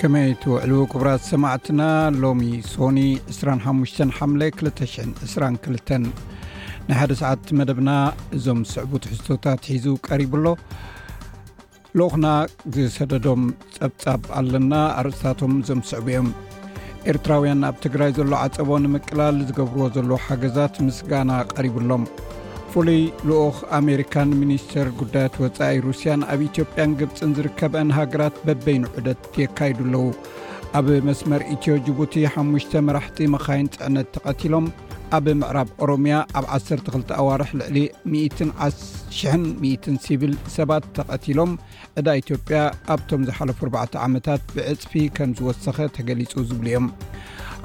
ከመይ ትውዕሉ ክቡራት ሰማዕትና ሎሚ ሶኒ 25 ሓምለ 222 ናይ ሓደ ሰዓት መደብና እዞም ዝስዕቡ ትሕዝቶታት ሒዙ ቀሪቡ ኣሎ ልኡክና ዝሰደዶም ጸብጻብ ኣለና ኣርእስታቶም እዞም ዝስዕቡ እዮም ኤርትራውያን ኣብ ትግራይ ዘሎ ዓፀቦ ንምቅላል ዝገብርዎ ዘሎ ሓገዛት ምስጋና ቀሪብሎም ፍሉይ ልኡኽ ኣሜሪካን ሚኒስተር ጉዳያት ወፃኢ ሩስያን ኣብ ኢትዮጵያን ግብፅን ዝርከበአን ሃገራት በበይኑ ዑደት የካይዱ ኣለዉ ኣብ መስመር ኢትዮ ጅቡቲ ሓሙሽተ መራሕቲ መኻይን ፅዕነት ተቐቲሎም ኣብ ምዕራብ ኦሮምያ ኣብ 12 ኣዋርሕ ልዕሊ 100 ሲቪል ሰባት ተቐቲሎም ዕዳ ኢትዮጵያ ኣብቶም ዝሓለፉ ኣርባዕተ ዓመታት ብዕፅፊ ከም ዝወሰኸ ተገሊፁ ዝብሉ እዮም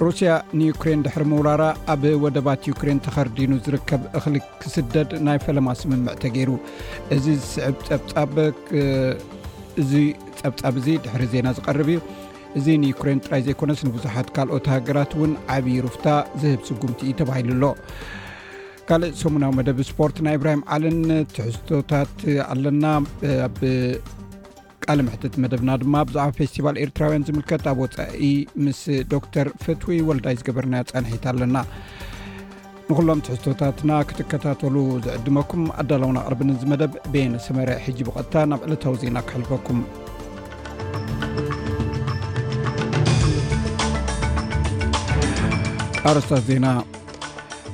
ሩስያ ንዩክሬን ድሕሪ ምውራራ ኣብ ወደባት ዩክሬን ተኸርዲኑ ዝርከብ እኽሊ ክስደድ ናይ ፈለማ ስምምዕ ተገይሩ እዚ ዝስዕብ ፀብፃብ እዚ ፀብፃብ እዚ ድሕሪ ዜና ዝቐርብ እዩ እዚ ንዩክሬን ጥራይ ዘይኮነስ ንብዙሓት ካልኦት ሃገራት እውን ዓብዪ ሩፍታ ዝህብ ስጉምቲ እዩ ተባሂሉ ኣሎ ካልእ ሰሙናዊ መደብ ስፖርት ናይ እብራሂም ዓልን ትሕዝቶታት ኣለና ኣብ ቃል ምሕትት መደብና ድማ ብዛዕባ ፌስቲቫል ኤርትራውያን ዝምልከት ኣብ ወፃኢ ምስ ዶክተር ፍትዊ ወልዳይ ዝገበርናዮ ፀንሒት ኣለና ንኩሎም ትሕዝቶታትና ክትከታተሉ ዝዕድመኩም ኣዳላውን ኣቅርብን እዚ መደብ ቤን ሰመረ ሕጂ ብቐጥታ ናብ ዕለታዊ ዜና ክሕልፈኩም ኣረስታት ዜና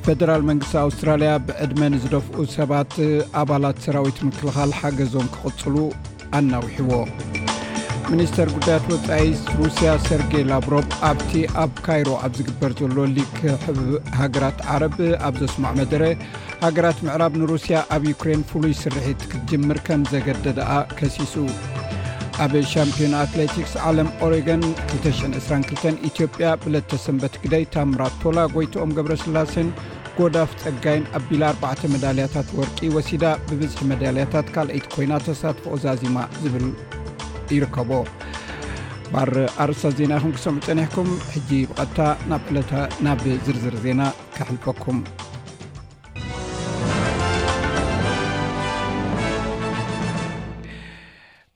ፈደራል መንግስቲ ኣውስትራልያ ብዕድመ ንዝደፍኡ ሰባት ኣባላት ሰራዊት ምክልኻል ሓገዞም ክቕፅሉ ኣናውሕዎ ሚኒስተር ጉዳያት ወፃኢ ሩስያ ሰርጌይ ላብሮብ ኣብቲ ኣብ ካይሮ ኣብ ዝግበር ዘሎ ሊክ ሃገራት ዓረብ ኣብ ዘስማዕ መደረ ሃገራት ምዕራብ ንሩስያ ኣብ ዩክሬን ፍሉይ ስርሒት ክትጅምር ከም ዘገደደኣ ከሲሱ ኣብ ሻምፒዮን ኣትሌቲክስ ዓለም ኦሬገን 222 ኢትዮጵያ ብለተሰንበት ግደይ ታምራት ቶላ ጎይትኦም ገብረ ስላሴን ጎዳፍ ጸጋይን ኣቢላ 4 መዳልያታት ወርቂ ወሲዳ ብብዝሒ መዳልያታት ካልኣይቲ ኮይና ተሳትፎኦ ዛዚማ ዝብል ይርከቦ ባር ኣርሳ ዜና ይኹም ክሰምዑ ጸኒሕኩም ሕጂ ብቐጥታ ናብ ዕለታ ናብ ዝርዝር ዜና ከሕልፈኩም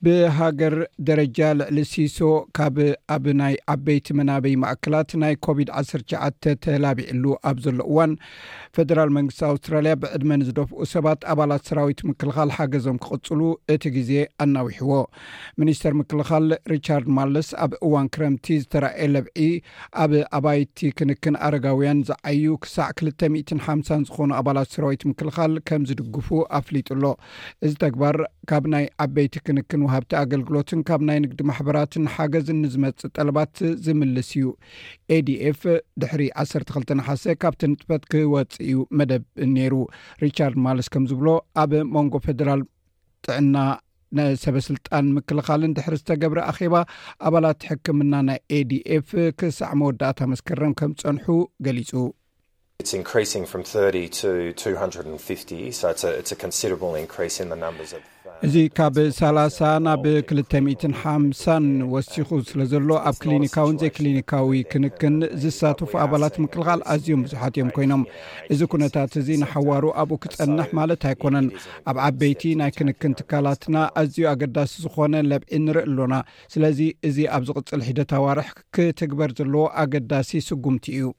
ብሃገር ደረጃ ልዕሊ ሲሶ ካብ ኣብ ናይ ዓበይቲ መናበይ ማእከላት ናይ ኮቪድ-1ሸ ተላቢዕሉ ኣብ ዘሎ እዋን ፈደራል መንግስቲ ኣውስትራልያ ብዕድመ ንዝደፍኡ ሰባት ኣባላት ሰራዊት ምክልኻል ሓገዞም ክቕፅሉ እቲ ግዜ ኣናዊሕዎ ሚኒስተር ምክልኻል ሪቻርድ ማለስ ኣብ እዋን ክረምቲ ዝተረእየ ለብዒ ኣብ ኣባይቲ ክንክን ኣረጋውያን ዝዓዩ ክሳዕ ክልተ ሚእትን ሓምሳን ዝኾኑ ኣባላት ሰራዊት ምክልኻል ከም ዝድግፉ ኣፍሊጡ ኣሎ። እዚ ተግባር ካብ ናይ ዓበይቲ ክንክን ወሃብቲ ኣገልግሎትን ካብ ናይ ንግዲ ማሕበራትን ሓገዝ ንዝመጽእ ጠለባት ዝምልስ እዩ። ADF ድሕሪ ዓሰርተ ክልተ ነሓሰ ካብቲ ንጥፈት ክወጽእ እዩ መደብ ነይሩ። ሪቻርድ ማልስ ከም ዝብሎ ኣብ መንጎ ፌደራል ጥዕና ናይ ሰበስልጣን ምክልኻልን ድሕሪ ዝተገብረ ኣኼባ ኣባላት ሕክምና ናይ adf ክሳዕ መወዳእታ መስከረም ከም ዝፀንሑ ገሊፁ እዚ ካብ ሰላሳ ናብ ክልተ ሚትን ሓምሳን ወሲኹ ስለ ዘሎ ኣብ ክሊኒካውን ዘይክሊኒካዊ ክንክን ዝሳተፉ ኣባላት ምክልኻል ኣዝዮም ብዙሓት እዮም ኮይኖም እዚ ኩነታት እዚ ንሓዋሩ ኣብኡ ክፀንሕ ማለት ኣይኮነን ኣብ ዓበይቲ ናይ ክንክን ትካላትና ኣዝዩ ኣገዳሲ ዝኾነ ለብዒ ንርኢ ኣሎና ስለዚ እዚ ኣብ ዝቕፅል ሒደት ኣዋርሕ ክትግበር ዘለዎ ኣገዳሲ ስጉምቲ እዩ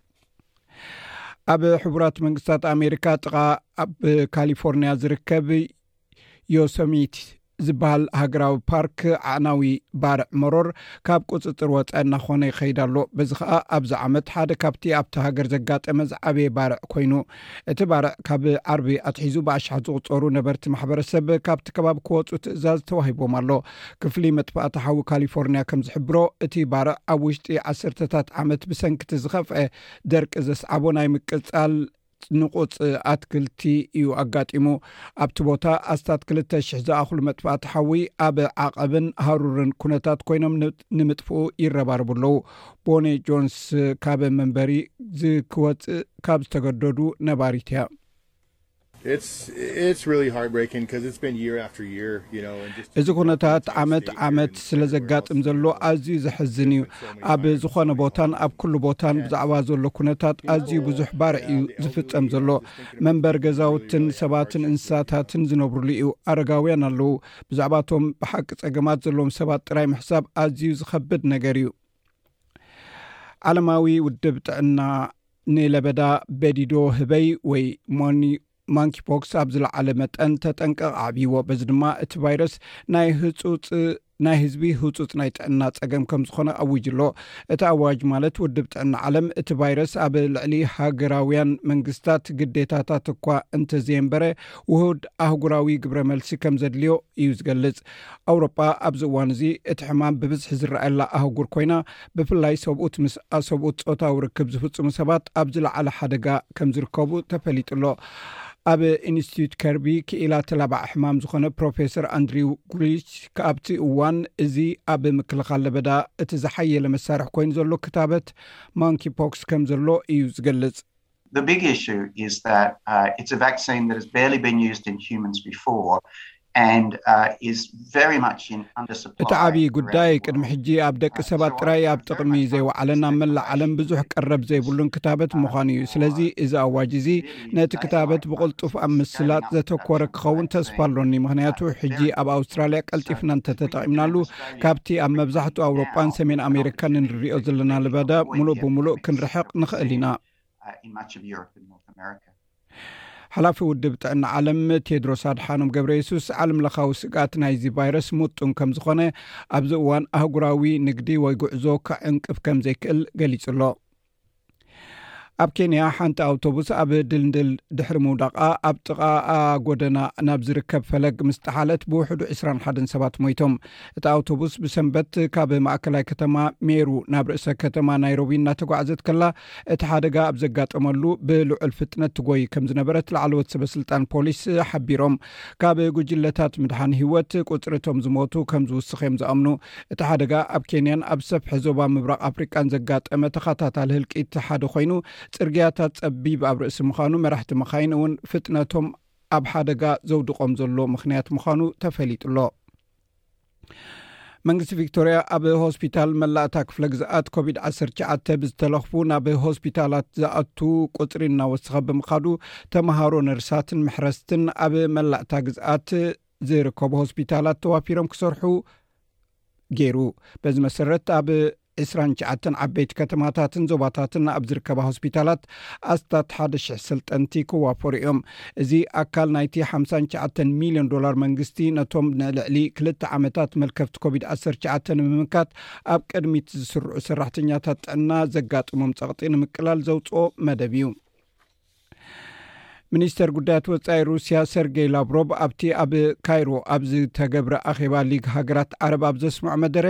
ኣብ ሕቡራት መንግስታት ኣሜሪካ ጥቓ ኣብ ካሊፎርኒያ ዝርከብ ዮሶሚት ዝበሃል ሃገራዊ ፓርክ ዓዕናዊ ባርዕ መሮር ካብ ቁፅፅር ወፀ እናኾነ ይኸይድ ኣሎ በዚ ከዓ ኣብዚ ዓመት ሓደ ካብቲ ኣብቲ ሃገር ዘጋጠመ ዝዓበየ ባርዕ ኮይኑ እቲ ባርዕ ካብ ዓርቢ ኣትሒዙ ብኣሽሓት ዝቑፀሩ ነበርቲ ማሕበረሰብ ካብቲ ከባቢ ክወፁ ትእዛዝ ተዋሂቦም ኣሎ። ክፍሊ መጥፋእቲ ሓዊ ካሊፎርኒያ ከምዝሕብሮ እቲ ባርዕ ኣብ ውሽጢ ዓሰርተታት ዓመት ብሰንኪቲ ዝኸፍዐ ደርቂ ዘስዓቦ ናይ ምቅፃል ንቑፅ ኣትክልቲ እዩ ኣጋጢሙ። ኣብቲ ቦታ ኣስታት ክልተ ሽሕ ዝኣኽሉ መጥፋእቲ ሓዊ ኣብ ዓቐብን ሃሩርን ኩነታት ኮይኖም ንምጥፍኡ ይረባረቡ ኣለዉ። ቦኒ ጆንስ ካብ መንበሪ ዝክወፅእ ካብ ዝተገደዱ ነባሪት እያ። እዚ ኩነታት ዓመት ዓመት ስለ ዘጋጥም ዘሎ ኣዝዩ ዘሕዝን እዩ። ኣብ ዝኾነ ቦታን ኣብ ኩሉ ቦታን ብዛዕባ ዘሎ ኩነታት ኣዝዩ ብዙሕ ባርዕ እዩ ዝፍፀም ዘሎ። መንበሪ ገዛውትን ሰባትን እንስሳታትን ዝነብሩሉ እዩ። ኣረጋውያን ኣለዉ። ብዛዕባ እቶም ብሓቂ ጸገማት ዘለዎም ሰባት ጥራይ ምሕሳብ ኣዝዩ ዝኸብድ ነገር እዩ ዓለማዊ ውድብ ጥዕና ንለበዳ በዲዶ ህበይ ወይ ሞኒ ማንኪፖክስ ኣብ ዝለዓለ መጠን ተጠንቀቕ ዓብይዎ በዚ ድማ እቲ ቫይረስ ናይ ህፁፅ ናይ ህዝቢ ህፁፅ ናይ ጥዕና ፀገም ከም ዝኾነ ኣውጅ ኣሎ እቲ ኣዋጅ ማለት ውድብ ጥዕና ዓለም እቲ ቫይረስ ኣብ ልዕሊ ሃገራውያን መንግስታት ግዴታታት እኳ እንተዘየንበረ ውሁድ ኣህጉራዊ ግብረ መልሲ ከም ዘድልዮ እዩ ዝገልጽ። ኣውሮጳ ኣብዚ እዋን እዚ እቲ ሕማም ብብዝሒ ዝረኣየላ ኣህጉር ኮይና፣ ብፍላይ ሰብኡት ምስ ሰብኡት ጾታዊ ርክብ ዝፍጽሙ ሰባት ኣብ ዝለዓለ ሓደጋ ከም ዝርከቡ ተፈሊጡ ኣሎ። ኣብ ኢንስቲትዩት ከርቢ ክኢላ ተላባዒ ሕማም ዝኾነ ፕሮፌሰር ኣንድሪው ጉሪች ካብቲ እዋን እዚ ኣብ ምክልኻል ለበዳ እቲ ዝሓየለ መሳርሒ ኮይኑ ዘሎ ክታበት ማንኪ ፖክስ ከም ዘሎ እዩ ዝገልጽ። The big issue is that uh, it's a vaccine that has barely been used in humans before. እቲ ዓብዪ ጉዳይ ቅድሚ ሕጂ ኣብ ደቂ ሰባት ጥራይ ኣብ ጥቕሚ ዘይወዓለን ኣብ መላእ ዓለም ብዙሕ ቀረብ ዘይብሉን ክታበት ምዃኑ እዩ ስለዚ እዚ ኣዋጅ እዚ ነቲ ክታበት ብቕልጡፍ ኣብ ምስላጥ ዘተኮረ ክኸውን ተስፋ ኣሎኒ ምክንያቱ ሕጂ ኣብ ኣውስትራልያ ቀልጢፍና እንተተጠቒምናሉ ካብቲ ኣብ መብዛሕትኡ ኣውሮጳን ሰሜን ኣሜሪካን እንርኦ ዘለና ልበዳ ምሉእ ብምሉእ ክንርሕቕ ንኽእል ኢና። ሓላፊ ውድብ ጥዕና ዓለም ቴድሮስ ኣድሓኖም ገብረ የሱስ ዓለም ለኻዊ ስግኣት ናይዚ ቫይረስ ሙጡን ከም ዝኾነ ኣብዚ እዋን ኣህጉራዊ ንግዲ ወይ ጉዕዞ ከዕንቅፍ ከም ዘይክእል ገሊጹ ኣሎ። ኣብ ኬንያ ሓንቲ ኣውቶቡስ ኣብ ድልንድል ድሕሪ ምውዳቃ ኣብ ጥቃኣ ጎደና ናብ ዝርከብ ፈለግ ምስ ጠሓለት ብውሕዱ 21 ሰባት ሞይቶም እቲ ኣውቶቡስ ብሰንበት ካብ ማእከላይ ከተማ ሜሩ ናብ ርእሰ ከተማ ናይሮቢ እናተጓዕዘት ከላ እቲ ሓደጋ ኣብ ዘጋጠመሉ ብልዑል ፍጥነት ትጎይ ከም ዝነበረት ላዕለዎት ሰበስልጣን ፖሊስ ሓቢሮም ካብ ጉጅለታት ምድሓን ህወት ቁፅሪቶም ዝሞቱ ከም ዝውስኽ እዮም ዝኣምኑ እቲ ሓደጋ ኣብ ኬንያን ኣብ ሰፍሒ ዞባ ምብራቕ ኣፍሪቃን ዘጋጠመ ተኸታታሊ ህልቂት ሓደ ኮይኑ፣ ጽርግያታት ጸቢብ ኣብ ርእሲ ምዃኑ መራሕቲ መኻይን እውን ፍጥነቶም ኣብ ሓደጋ ዘውድቖም ዘሎ ምኽንያት ምዃኑ ተፈሊጡ ኣሎ። መንግስቲ ቪክቶርያ ኣብ ሆስፒታል መላእታ ክፍለ ግዝኣት ኮቪድ 19 ብዝተለኽፉ ናብ ሆስፒታላት ዝኣቱ ቁፅሪ እናወስኸ ብምኻዱ ተምሃሮ ነርሳትን መሕረስትን ኣብ መላእታ ግዝኣት ዝርከቡ ሆስፒታላት ተዋፊሮም ክሰርሑ ገይሩ በዚ መሰረት ኣብ 2ሸ ዓበይቲ ከተማታትን ዞባታትን ኣብ ዝርከባ ሆስፒታላት ኣስታት ሓደ ሽ0 ሰልጠንቲ ክዋፈሩ እዮም እዚ ኣካል ናይቲ ሓሸ ሚሊዮን ዶላር መንግስቲ ነቶም ንልዕሊ ክልተ ዓመታት መልከፍቲ ኮቪድ 1ሸ ንምምካት ኣብ ቅድሚት ዝስርዑ ሰራሕተኛታት ጥዕና ዘጋጥሞም ፀቕጢ ንምቅላል ዘውፅኦ መደብ እዩ ሚኒስተር ጉዳያት ወፃኢ ሩስያ ሰርጌይ ላቭሮቭ ኣብቲ ኣብ ካይሮ ኣብ ዝተገብረ ኣኼባ ሊግ ሃገራት ዓረብ ኣብ ዘስምዖ መደረ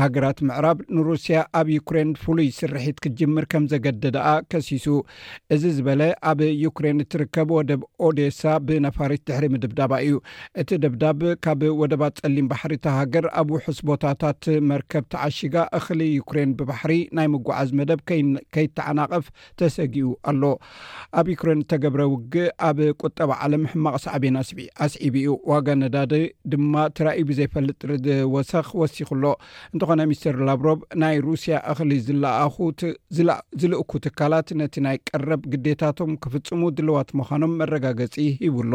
ሃገራት ምዕራብ ንሩስያ ኣብ ዩክሬን ፍሉይ ስርሒት ክትጅምር ከም ዘገደደኣ ከሲሱ እዚ ዝበለ ኣብ ዩክሬን እትርከብ ወደብ ኦዴሳ ብነፋሪት ድሕሪ ምድብዳባ እዩ እቲ ደብዳብ ካብ ወደባት ፀሊም ባሕሪ እታ ሃገር ኣብ ውሑስ ቦታታት መርከብ ተዓሽጋ እኽሊ ዩክሬን ብባሕሪ ናይ ምጓዓዝ መደብ ከይተዓናቐፍ ተሰጊኡ ኣሎ። ኣብ ዩክሬን እተገብረ ውግእ ኣብ ቁጠባ ዓለም ሕማቕ ሳዕቤን ኣስዒቡ እዩ። ዋጋ ነዳዲ ድማ ትራእዩ ብዘይፈልጥ ወሰኽ ወሲኹ ኣሎ። እንተኾነ ሚስተር ላቭሮቭ ናይ ሩስያ እኽሊ ዝልእኩ ትካላት ነቲ ናይ ቀረብ ግዴታቶም ክፍጽሙ ድልዋት ምዃኖም መረጋገጺ ሂቡ ኣሎ።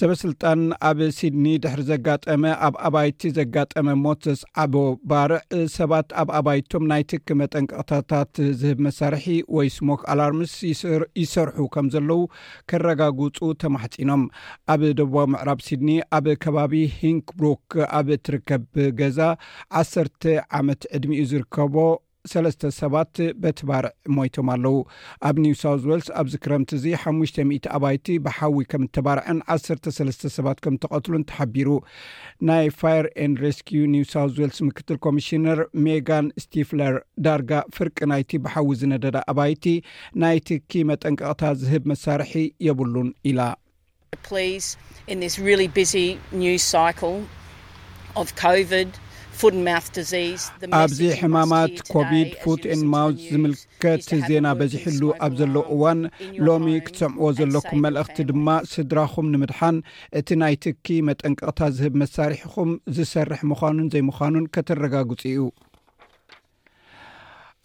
ሰበስልጣን ኣብ ሲድኒ ድሕሪ ዘጋጠመ ኣብ ኣባይቲ ዘጋጠመ ሞት ዘስዓቦ ባርዕ ሰባት ኣብ ኣባይቶም ናይ ትኪ መጠንቀቕታታት ዝህብ መሳርሒ ወይ ስሞክ ኣላርምስ ይሰርሑ ከም ዘለዉ ከረጋግፁ ተማሕፂኖም ኣብ ደቡባዊ ምዕራብ ሲድኒ ኣብ ከባቢ ሂንክብሩክ ኣብ እትርከብ ገዛ ዓሰርተ ዓመት ዕድሚኡ ዝርከቦ ሰለስተ ሰባት በቲ ባርዕ ሞይቶም ኣለዉ። ኣብ ኒው ሳውዝ ዌልስ ኣብዚ ክረምቲ እዚ ሓሙሽተ ሚእቲ ኣባይቲ ብሓዊ ከም እተባርዐን ዓሰርተ ሰለስተ ሰባት ከም እተቐትሉን ተሓቢሩ። ናይ ፋየር ኤንድ ሬስኪዩ ኒው ሳውዝ ዌልስ ምክትል ኮሚሽነር ሜጋን ስቲፍለር ዳርጋ ፍርቂ ናይቲ ብሓዊ ዝነደዳ ኣባይቲ ናይ ትኪ መጠንቀቕታ ዝህብ መሳርሒ የብሉን ኢላ። ኣብዚ ሕማማት ኮቪድ ፉት ን ማውዝ ዝምልከት ዜና በዚሕሉ ኣብ ዘሎ እዋን ሎሚ ክትሰምዕዎ ዘለኩም መልእኽቲ ድማ ስድራኹም ንምድሓን እቲ ናይ ትኪ መጠንቀቕታ ዝህብ መሳርሒኹም ዝሰርሕ ምዃኑን ዘይምዃኑን ከተረጋግፁ እዩ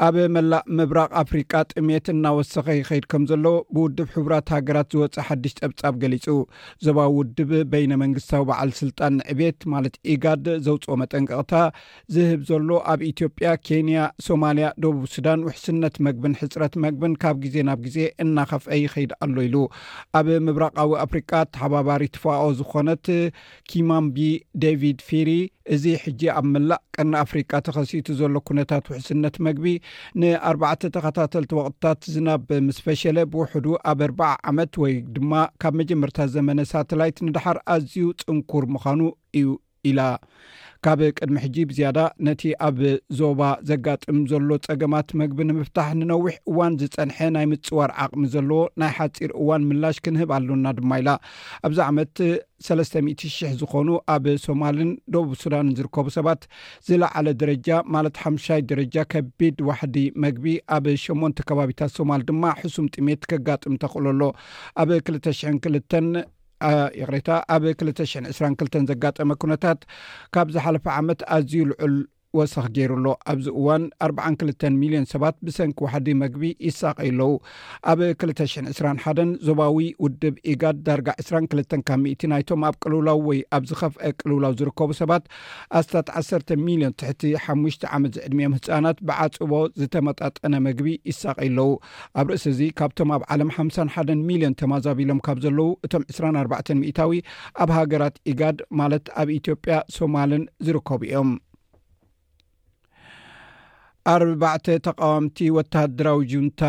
ኣብ መላእ ምብራቕ ኣፍሪቃ ጥሜት እናወሰኸ ይኸይድ ከም ዘሎ ብውድብ ሕቡራት ሃገራት ዝወፀ ሓድሽ ፀብፃብ ገሊፁ ዞባዊ ውድብ በይነ መንግስታዊ በዓል ስልጣን ንዕቤት ማለት ኢጋድ ዘውፅኦ መጠንቀቕታ ዝህብ ዘሎ ኣብ ኢትዮጵያ ኬንያ ሶማልያ ደቡብ ሱዳን ውሕስነት መግብን ሕፅረት መግብን ካብ ግዜ ናብ ግዜ እናኸፍአ ይኸይድ ኣሎ ኢሉ ኣብ ምብራቃዊ ኣፍሪቃ ተሓባባሪ ትፋኦ ዝኾነት ኪማምቢ ደቪድ ፊሪ እዚ ሕጂ ኣብ መላእ ቀርኒ ኣፍሪቃ ተኸሲቱ ዘሎ ኩነታት ውሕስነት መግቢ ንኣርባዕተ ተኸታተልቲ ወቕትታት ዝናብ ምስ ፈሸለ ብውሕዱ ኣብ ኣርባዓ ዓመት ወይ ድማ ካብ መጀመርታ ዘመነ ሳተላይት ንድሓር ኣዝዩ ጽንኩር ምዃኑ እዩ ኢላ ካብ ቅድሚ ሕጂ ብዝያዳ ነቲ ኣብ ዞባ ዘጋጥም ዘሎ ጸገማት መግቢ ንምፍታሕ ንነዊሕ እዋን ዝጸንሐ ናይ ምጽዋር ዓቕሚ ዘለዎ ናይ ሓጺር እዋን ምላሽ ክንህብ ኣሎና ድማ ኢላ ኣብዚ ዓመት ሰለስተ ሚእቲ ሽሕ ዝኾኑ ኣብ ሶማልን ደቡብ ሱዳንን ዝርከቡ ሰባት ዝለዓለ ደረጃ ማለት ሓምሻይ ደረጃ ከቢድ ዋሕዲ መግቢ ኣብ ሸሞንተ ከባቢታት ሶማል ድማ ሕሱም ጥሜት ከጋጥም ተኽእሎ ኣሎ ኣብ ክልተ ሽሕን ክልተን ይቕሬታ ኣብ ክልተ ሽሕን ዕስራን ክልተን ዘጋጠመ ኩነታት ካብ ዝሓለፈ ዓመት ኣዝዩ ልዑል ወሰኽ ገይሩ ኣሎ። ኣብዚ እዋን ኣርብዓን ክልተን ሚልዮን ሰባት ብሰንኪ ዋሕዲ መግቢ ይሳቐዩ ኣለዉ። ኣብ ክልተ ሽሕን ዕስራን ሓደን ዞባዊ ውድብ ኢጋድ ዳርጋ ዕስራን ክልተን ካብ ሚእቲ ናይቶም ኣብ ቅልውላው ወይ ኣብ ዝኸፍአ ቅልውላው ዝርከቡ ሰባት ኣስታት ዓሰርተ ሚልዮን ትሕቲ ሓሙሽተ ዓመት ዝዕድሚኦም ህጻናት ብዓጽቦ ዝተመጣጠነ መግቢ ይሳቐዩ ኣለዉ። ኣብ ርእሲ እዚ ካብቶም ኣብ ዓለም ሓምሳን ሓደን ሚልዮን ተማዛቢሎም ካብ ዘለዉ እቶም ዕስራን ኣርባዕተን ሚእታዊ ኣብ ሃገራት ኢጋድ ማለት ኣብ ኢትዮጵያ ሶማልን ዝርከቡ እዮም ኣርባዕተ ተቃዋምቲ ወተሃደራዊ ጁንታ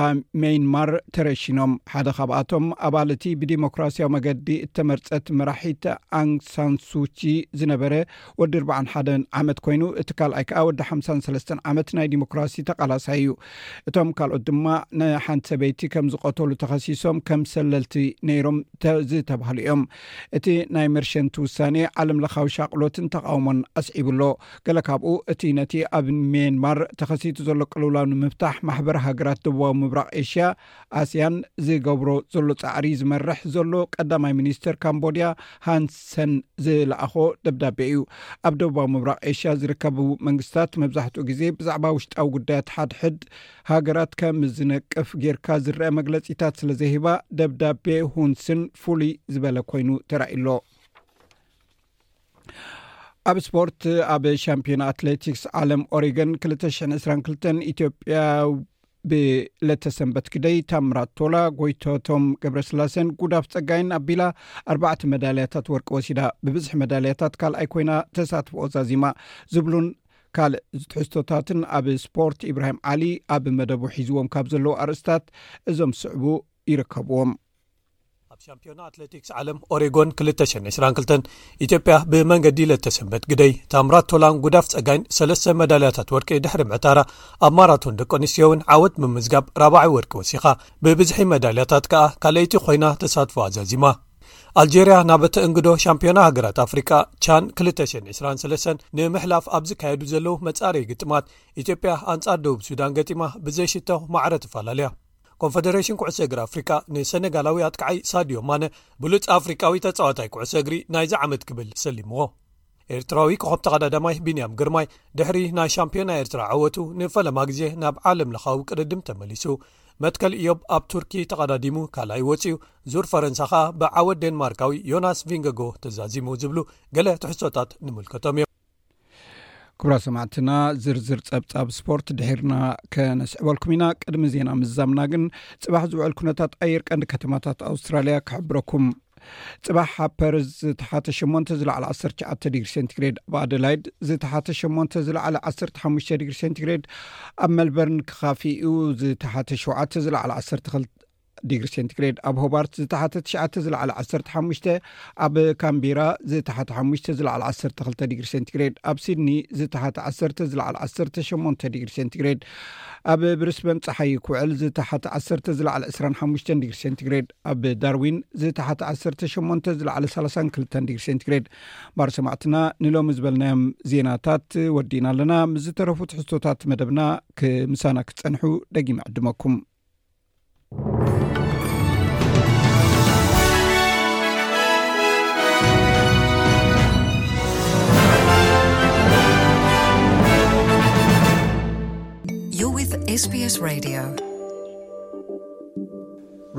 ሜይንማር ተረሺኖም ሓደ ካብኣቶም ኣባል እቲ ብዲሞክራስያዊ መገዲ እተመርጸት መራሒት ኣንግሳንሱቺ ዝነበረ ወዲ ኣርባዓን ሓደን ዓመት ኮይኑ እቲ ካልኣይ ከኣ ወዲ ሓምሳን ሰለስተን ዓመት ናይ ዲሞክራሲ ተቓላሳይ እዩ እቶም ካልኦት ድማ ንሓንቲ ሰበይቲ ከም ዝቐተሉ ተኸሲሶም ከም ሰለልቲ ነይሮም ዝተባህሉ እዮም እቲ ናይ መርሸንቲ ውሳኔ ዓለም ለኻዊ ሻቅሎትን ተቃውሞን ኣስዒቡ ኣሎ ገለ ካብኡ እቲ ነቲ ኣብ ሜንማር ተኸሲቱ ዘሎ ቅልውላው ንምፍታሕ ማሕበር ሃገራት ደቡባዊ ምብራቅ ኤሽያ ኣስያን ዝገብሮ ዘሎ ፃዕሪ ዝመርሕ ዘሎ ቀዳማይ ሚኒስትር ካምቦድያ ሃን ሰን ዝለኣኾ ደብዳቤ እዩ። ኣብ ደቡባዊ ምብራቕ ኤሽያ ዝርከቡ መንግስታት መብዛሕትኡ ግዜ ብዛዕባ ውሽጣዊ ጉዳያት ሓድሕድ ሃገራት ከም ዝነቅፍ ጌርካ ዝረአ መግለፂታት ስለ ዘይህባ ደብዳቤ ሁን ስን ፍሉይ ዝበለ ኮይኑ ተራእዩ ኣሎ። ኣብ ስፖርት ኣብ ሻምፒዮና ኣትሌቲክስ ዓለም ኦሪገን 222 ኢትዮጵያ ብለተሰንበት ክደይ ታምራት ቶላ ጎይቶቶም ገብረስላሴን ጉዳፍ ፀጋይን ኣቢላ ኣርባዕተ መዳልያታት ወርቂ ወሲዳ ብብዝሒ መዳልያታት ካልኣይ ኮይና ተሳትፎኦ ዛዚማ ዝብሉን ካልእ ዝትሕዝቶታትን ኣብ ስፖርት ኢብራሂም ዓሊ ኣብ መደቡ ሒዝዎም ካብ ዘለዉ ኣርእስታት እዞም ዝስዕቡ ይርከብዎም ኣብ ሻምፒዮና ኣትሌቲክስ ዓለም ኦሬጎን 222 ኢትዮጵያ ብመንገዲ ለተሰንበት ግደይ ታምራት ቶላን ጉዳፍ ፀጋይን ሰለስተ መዳልያታት ወርቂ ድሕሪ ምዕታራ ኣብ ማራቶን ደቂ ኣንስትዮ እውን ዓወት ምምዝጋብ ራባዓይ ወርቂ ወሲኻ ብብዝሒ መዳልያታት ከኣ ካልኣይቲ ኮይና ተሳትፎ ኣዛዚማ ኣልጀርያ ናብ እተእንግዶ ሻምፒዮና ሃገራት ኣፍሪቃ ቻን 223 ንምሕላፍ ኣብ ዝካየዱ ዘለዉ መጻረይ ግጥማት ኢትዮጵያ ኣንጻር ደቡብ ሱዳን ገጢማ ብዘይሽቶ ማዕረ ትፈላለያ ኮንፈደረሽን ኩዕሶ እግሪ ኣፍሪቃ ንሰነጋላዊ ኣጥቃዓይ ሳድዮ ማነ ብሉጽ ኣፍሪቃዊ ተጻዋታይ ኩዕሶ እግሪ ናይዚ ዓመት ክብል ሰሊምዎ ኤርትራዊ ኮኸብ ተቐዳዳማይ ቢንያም ግርማይ ድሕሪ ናይ ሻምፒዮና ኤርትራ ዓወቱ ንፈለማ ግዜ ናብ ዓለም ለኻዊ ቅድድም ተመሊሱ መትከል እዮብ ኣብ ቱርኪ ተቐዳዲሙ ካልኣይ ወፅኡ ዙር ፈረንሳ ከኣ ብዓወት ዴንማርካዊ ዮናስ ቪንገጎ ተዛዚሙ ዝብሉ ገለ ትሕሶታት ንምልከቶም እዮም ክብራ ሰማዕትና ዝርዝር ፀብፃብ ስፖርት ድሒርና ከነስዕበልኩም ኢና ቅድሚ ዜና ምዛምና ግን ፅባሕ ዝውዕል ኩነታት ኣየር ቀንዲ ከተማታት ኣውስትራልያ ክሕብረኩም ፅባሕ ኣብ ፐርስ ዝተሓተ 8 ዝለዕለ 19 ዲግሪ ሴንቲግሬድ ኣብ ኣደላይድ ዝተሓተ 8 ዝለዕለ 15 ዲግሪ ሴንቲግሬድ ኣብ መልበርን ክካፊኡ ዝተሓተ ሸተ ዝለዕለ ዲግሪ ሴንቲግሬድ ኣብ ሆባርት ዝተሓተ ትሽዓተ ዝለዕለ ዓሰርተ ሓሙሽተ ኣብ ካምቢራ ዝተሓተ ሓሙሽተ ዝለዕለ ዓሰርተ ክልተ ዲግሪ ሴንቲግሬድ ኣብ ሲድኒ ዝተሓተ ዓሰርተ ዝለዕለ ዓሰርተ ሸሞንተ ዲግሪ ሴንቲግሬድ ኣብ ብርስበን ፀሓይ ክውዕል ዝተሓተ ዓሰርተ ዝለዕለ ዕስራን ሓሙሽተን ዲግሪ ሴንቲግሬድ ኣብ ዳርዊን ዝተሓተ ዓሰርተ ሸሞንተ ዝለዕለ ሰላሳን ክልተን ዲግሪ ሴንቲግሬድ ባር ሰማዕትና ንሎሚ ዝበልናዮም ዜናታት ወዲእና ኣለና ምስ ዝተረፉ ትሕዝቶታት መደብና ክምሳና ክትፀንሑ ደጊመ ዕድመኩም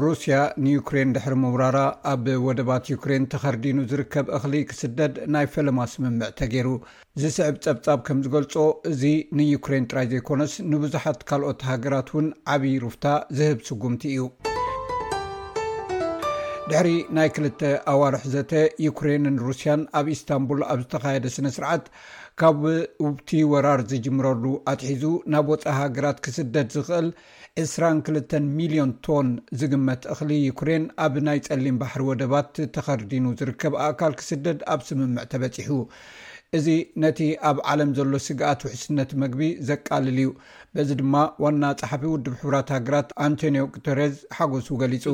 ሩስያ ንዩክሬን ድሕሪ ምውራራ ኣብ ወደባት ዩክሬን ተኸርዲኑ ዝርከብ እኽሊ ክስደድ ናይ ፈለማ ስምምዕ ተገይሩ ዝስዕብ ጸብጻብ ከም ዝገልጾ፣ እዚ ንዩክሬን ጥራይ ዘይኮነስ ንብዙሓት ካልኦት ሃገራት እውን ዓብዪ ሩፍታ ዝህብ ስጉምቲ እዩ። ድሕሪ ናይ ክልተ ኣዋርሕ ዘተ ዩክሬንን ሩስያን ኣብ ኢስታንቡል ኣብ ዝተኻየደ ስነ ስርዓት ካብ ውብቲ ወራር ዝጅምረሉ ኣትሒዙ ናብ ወፃኢ ሃገራት ክስደድ ዝኽእል ዕስራን ክልተን ሚልዮን ቶን ዝግመት እኽሊ ዩክሬን ኣብ ናይ ጸሊም ባሕሪ ወደባት ተኸርዲኑ ዝርከብ ኣእካል ክስደድ ኣብ ስምምዕ ተበጺሑ። እዚ ነቲ ኣብ ዓለም ዘሎ ስግኣት ውሕስነት መግቢ ዘቃልል እዩ፣ በዚ ድማ ዋና ጸሓፊ ውድብ ሕቡራት ሃገራት ኣንቶንዮ ጉተረዝ ሓጎሱ ገሊጹ።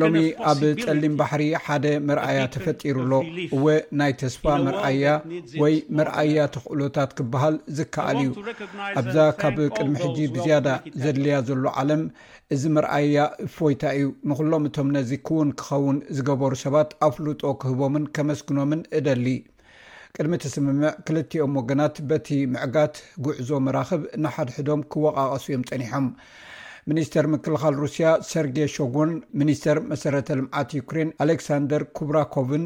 ሎሚ ኣብ ፀሊም ባሕሪ ሓደ መርኣያ ተፈጢሩ ኣሎ እወ ናይ ተስፋ መርኣያ ወይ መርኣያ ተኽእሎታት ክበሃል ዝከኣል እዩ ኣብዛ ካብ ቅድሚ ሕጂ ብዝያዳ ዘድልያ ዘሎ ዓለም እዚ መርኣያ እፎይታ እዩ ንኩሎም እቶም ነዚ ክውን ክኸውን ዝገበሩ ሰባት ኣፍሉጦ ክህቦምን ከመስግኖምን እደሊ ቅድሚ እቲ ስምምዕ ክልቲኦም ወገናት በቲ ምዕጋት ጉዕዞ መራኽብ ንሓድሕዶም ክወቓቐሱ እዮም ጸኒሖም። ሚኒስተር ምክልኻል ሩስያ ሰርጌ ሾጎን ሚኒስተር መሰረተ ልምዓት ዩክሬን ኣሌክሳንደር ኩብራኮቭን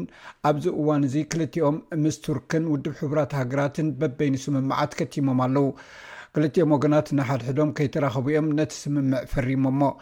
ኣብዚ እዋን እዚ ክልቲኦም ምስ ቱርክን ውድብ ሕቡራት ሃገራትን በበይኑ ስምምዓት ከቲሞም ኣለዉ። ክልቲኦም ወገናት ንሓድሕዶም ከይተራኸቡ እዮም ነቲ ስምምዕ ፈሪሞሞ።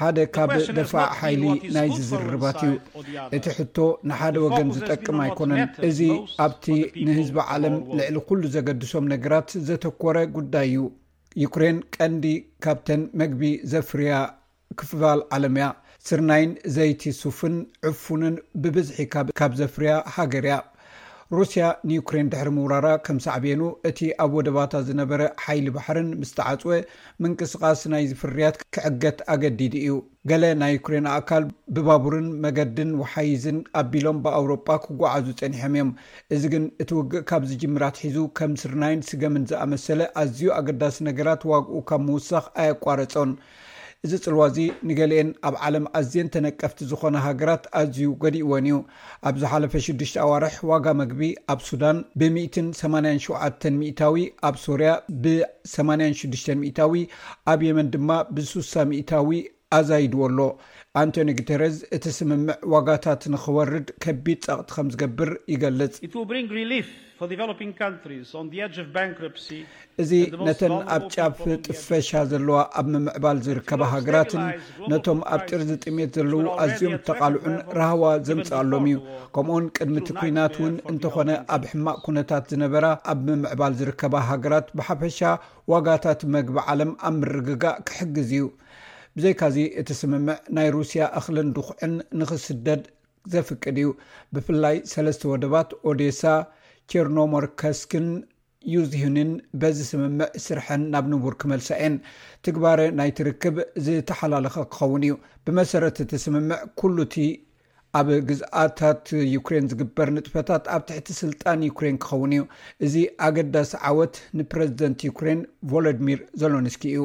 ሓደ ካብ ደፋዕ ሓይሊ ናይዚ ዝርርባት እዩ። እቲ ሕቶ ንሓደ ወገን ዝጠቅም ኣይኮነን። እዚ ኣብቲ ንህዝቢ ዓለም ልዕሊ ኩሉ ዘገድሶም ነገራት ዘተኮረ ጉዳይ እዩ። ዩክሬን ቀንዲ ካብተን መግቢ ዘፍርያ ክፍፋል ዓለም እያ። ስርናይን ዘይቲ ሱፍን ዕፉንን ብብዝሒ ካብ ዘፍርያ ሃገር እያ። ሩስያ ንዩክሬን ድሕሪ ምውራራ ከም ሳዕቤኑ እቲ ኣብ ወደባታ ዝነበረ ሓይሊ ባሕርን ምስ ተዓጽወ ምንቅስቓስ ናይዚ ፍርያት ክዕገት ኣገዲዱ እዩ። ገለ ናይ ዩክሬን ኣእካል ብባቡርን መገድን ወሓይዝን ኣቢሎም ብኣውሮጳ ክጓዓዙ ጸኒሖም እዮም። እዚ ግን እቲ ውግእ ካብ ዝጅምር ኣትሒዙ ከም ስርናይን ስገምን ዝኣመሰለ ኣዝዩ ኣገዳሲ ነገራት ዋግኡ ካብ ምውሳኽ ኣየቋረጾን። እዚ ጽልዋ እዚ ንገሊኤን ኣብ ዓለም ኣዝየን ተነቀፍቲ ዝኾና ሃገራት ኣዝዩ ጎዲእወን እዩ። ኣብ ዝሓለፈ ሽዱሽተ ኣዋርሕ ዋጋ መግቢ ኣብ ሱዳን ብ ሚእትን ሰማንያን ሸውዓተን ሚእታዊ፣ ኣብ ሶርያ ብ ሰማንያን ሽዱሽተን ሚእታዊ፣ ኣብ የመን ድማ ብ ሱሳ ሚእታዊ ኣዛይድዎ ኣሎ። ኣንቶንዮ ጉተረዝ እቲ ስምምዕ ዋጋታት ንኽወርድ ከቢድ ጸቕጢ ከምዝገብር ይገልጽ። እዚ ነተን ኣብ ጫፍ ጥፈሻ ዘለዋ ኣብ ምምዕባል ዝርከባ ሃገራትን ነቶም ኣብ ጥርዚ ጥሜት ዘለዉ ኣዝዮም እተቓልዑን ራህዋ ዘምጽኣሎም እዩ። ከምኡውን ቅድሚ እቲ ኲናት እውን እንተኾነ ኣብ ሕማቕ ኩነታት ዝነበራ ኣብ ምምዕባል ዝርከባ ሃገራት ብሓፈሻ ዋጋታት መግቢ ዓለም ኣብ ምርግጋእ ክሕግዝ እዩ። ብዘይካዚ እቲ ስምምዕ ናይ ሩስያ እኽልን ድኹዕን ንኽስደድ ዘፍቅድ እዩ። ብፍላይ ሰለስተ ወደባት ኦዴሳ፣ ቼርኖሞርከስክን ዩዝዩንን በዚ ስምምዕ ስርሐን ናብ ንቡር ክመልሳ እየን። ትግባረ ናይቲ ርክብ ዝተሓላለኸ ክኸውን እዩ። ብመሰረት እቲ ስምምዕ ኩሉ እቲ ኣብ ግዝኣታት ዩክሬን ዝግበር ንጥፈታት ኣብ ትሕቲ ስልጣን ዩክሬን ክኸውን እዩ። እዚ ኣገዳሲ ዓወት ንፕረዚደንት ዩክሬን ቮሎድሚር ዘሎንስኪ እዩ።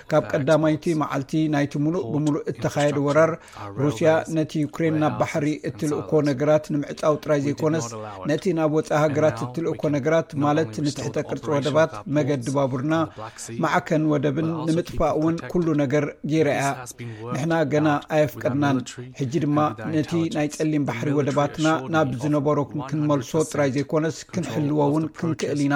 ካብ ቀዳማይቲ መዓልቲ ናይቲ ምሉእ ብምሉእ እተኻየደ ወራር ሩስያ ነቲ ዩክሬን ናብ ባሕሪ እትልእኮ ነገራት ንምዕጻው ጥራይ ዘይኮነስ ነቲ ናብ ወፃኢ ሃገራት እትልእኮ ነገራት ማለት ንትሕተ ቅርፂ ወደባት መገዲ ባቡርና ማዕከን ወደብን ንምጥፋእ እውን ኩሉ ነገር ገይራ እያ ንሕና ገና ኣየፍቀድናን ሕጂ ድማ ነቲ ናይ ፀሊም ባሕሪ ወደባትና ናብ ዝነበሮ ክንመልሶ ጥራይ ዘይኮነስ ክንሕልዎ እውን ክንክእል ኢና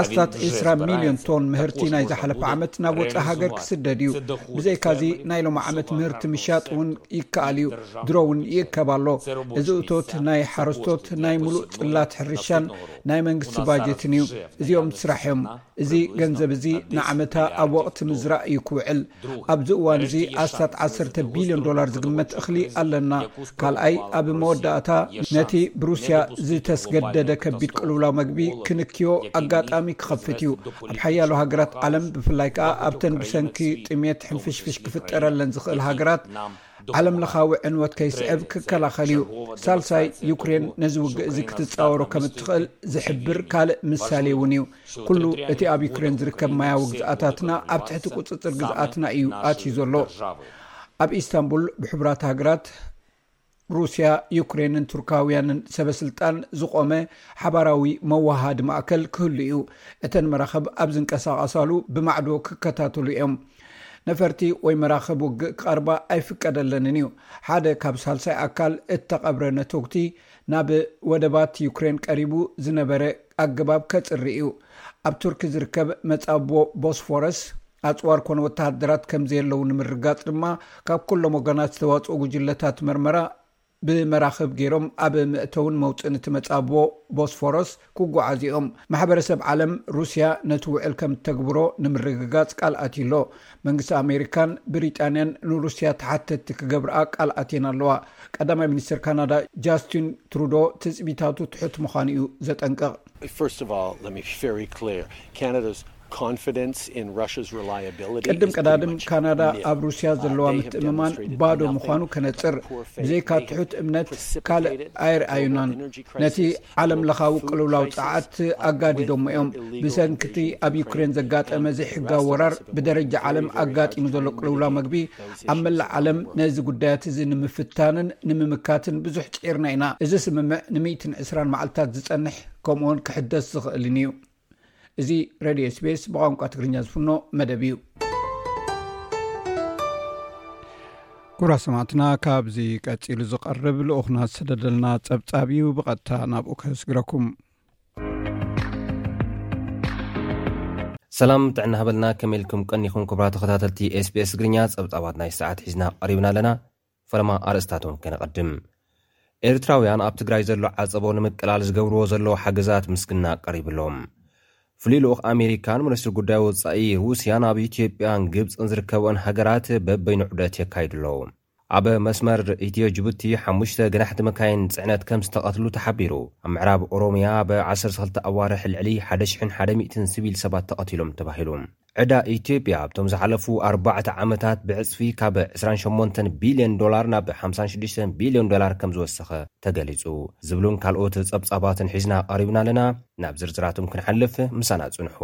ኣስታት ዕስራ ሚልዮን ቶን ምህርቲ ናይ ዝሓለፈ ዓመት ናብ ወፃኢ ሃገር ክስደድ እዩ። ብዘይካዚ ናይ ሎሚ ዓመት ምህርቲ ምሻጥ እውን ይከኣል እዩ። ድሮ እውን ይእከብ ኣሎ። እዚ እቶት ናይ ሓረስቶት ናይ ሙሉእ ፅላት ሕርሻን ናይ መንግስቲ ባጀትን እዩ። እዚኦም ስራሕ እዮም። እዚ ገንዘብ እዚ ንዓመታ ኣብ ወቕቲ ምዝራእ እዩ ክውዕል። ኣብዚ እዋን እዚ ኣስታት ዓሰርተ ቢልዮን ዶላር ዝግመት እኽሊ ኣለና። ካልኣይ ኣብ መወዳእታ ነቲ ብሩስያ ዝተስገደደ ከቢድ ቅልውላው መግቢ ክንክዮ ኣጋጣሚ ክኸፍት እዩ። ኣብ ሓያሎ ሃገራት ዓለም ብፍላይ ከኣ ኣብተን ብሰንኪ ጥሜት ሕንፍሽፍሽ ክፍጠረለን ዝኽእል ሃገራት ዓለምለኻዊ ዕንወት ከይስዕብ ክከላኸል እዩ። ሳልሳይ፣ ዩክሬን ነዚ ውግእ እዚ ክትጻወሮ ከም እትኽእል ዝሕብር ካልእ ምሳሌ እውን እዩ። ኩሉ እቲ ኣብ ዩክሬን ዝርከብ ማያዊ ግዝኣታትና ኣብ ትሕቲ ቁጽጽር ግዝኣትና እዩ ኣትዩ ዘሎ። ኣብ ኢስታንቡል ብሕቡራት ሃገራት፣ ሩስያ፣ ዩክሬንን ቱርካውያንን ሰበስልጣን ዝቖመ ሓባራዊ መወሃሃዲ ማእከል ክህሉ እዩ። እተን መራኽብ ኣብ ዝንቀሳቐሳሉ ብማዕዶ ክከታተሉ እዮም። ነፈርቲ ወይ መራኽብ ውግእ ክቐርባ ኣይፍቀደለንን እዩ። ሓደ ካብ ሳልሳይ ኣካል እተቐብረ ነተጉቲ ናብ ወደባት ዩክሬን ቀሪቡ ዝነበረ ኣገባብ ከጽሪ እዩ። ኣብ ቱርኪ ዝርከብ መጻብቦ ቦስፎረስ ኣጽዋር ኮነ ወተሃደራት ከምዘየለዉ ንምርግጋጽ ድማ ካብ ኩሎም ወገናት ዝተዋጽኡ ጉጅለታት መርመራ ብመራኽብ ገይሮም ኣብ መእተውን መውፅእን እቲ መፃብቦ ቦስፎሮስ ክጓዓዙ እዮም። ማሕበረሰብ ዓለም ሩሲያ ነቲ ውዕል ከምተግብሮ ንምርግጋፅ ቃል ኣትዩ ኣሎ። መንግስቲ ኣሜሪካን ብሪጣንያን ንሩሲያ ተሓተትቲ ክገብርኣ ቃል ኣትየን ኣለዋ። ቀዳማይ ሚኒስትር ካናዳ ጃስቲን ትሩዶ ትፅቢታቱ ትሑት ምዃኑ እዩ ዘጠንቅቕ። ቅድም ቀዳድም ካናዳ ኣብ ሩስያ ዘለዋ ምትእምማን ባዶ ምዃኑ ከነጽር ብዘይካ ትሑት እምነት ካልእ ኣይርኣዩናን። ነቲ ዓለም ለኻዊ ቅልውላው ጸዓት ኣጋዲዶሞ እዮም። ብሰንኪቲ ኣብ ዩክሬን ዘጋጠመ ዘይሕጋዊ ወራር ብደረጃ ዓለም ኣጋጢሙ ዘሎ ቅልውላው መግቢ ኣብ መላእ ዓለም ነዚ ጉዳያት እዚ ንምፍታንን ንምምካትን ብዙሕ ጽዒርና ኢና። እዚ ስምምዕ ን120 መዓልታት ዝጸንሕ ከምኡውን ክሕደስ ዝኽእልን እዩ። እዚ ረድዮ ስቤስ ብቋንቋ ትግርኛ ዝፍኖ መደብ እዩ ኩብራ ሰማዕትና ካብዚ ቀፂሉ ዝቐርብ ልኡኹና ዝሰደደልና ፀብፃብ እዩ ብቐጥታ ናብኡ ከስግረኩም ሰላም ጥዕና ሃበልና ከመልኩም ቀኒኹም ኩብራ ተኸታተልቲ ስቤስ ትግርኛ ፀብፃባት ናይ ሰዓት ሒዝና ቐሪብና ኣለና ፈለማ ኣርእስታቶም ከነቐድም። ኤርትራውያን ኣብ ትግራይ ዘሎ ዓጸቦ ንምቅላል ዝገብርዎ ዘለዉ ሓገዛት ምስግና ቀሪብሎም። ፍሉይ ልኡኽ ኣሜሪካን ሚኒስትሪ ጉዳይ ወጻኢ ሩስያን ኣብ ኢትዮጵያን ግብጽን ዝርከበኦን ሃገራት በበይኑ ዑደት የካይዱ ኣለዉ። ኣብ መስመር ኢትዮ-ጅቡቲ ሓሙሽተ ገናሕቲ መካይን ጽዕነት ከም ዝተቐትሉ ተሓቢሩ። ኣብ ምዕራብ ኦሮምያ ኣብ ዓሰርተ ክልተ ኣዋርሕ ልዕሊ ሓደ ሽሕን ሓደ ሚእትን ስቪል ሰባት ተቐቲሎም ተባሂሉ። ዕዳ ኢትዮጵያ ኣብቶም ዝሓለፉ ኣርባዕተ ዓመታት ብዕፅፊ ካብ ዕስራን ሸሞንተን ቢልዮን ዶላር ናብ ሓምሳን ሽዱሽተን ቢልዮን ዶላር ከምዝወሰኸ ተገሊፁ ዝብሉን ካልኦት ፀብፃባትን ሒዝና ቐሪብና ኣለና። ናብ ዝርዝራቶም ክንሓልፍ ምሳና ፅንሑ።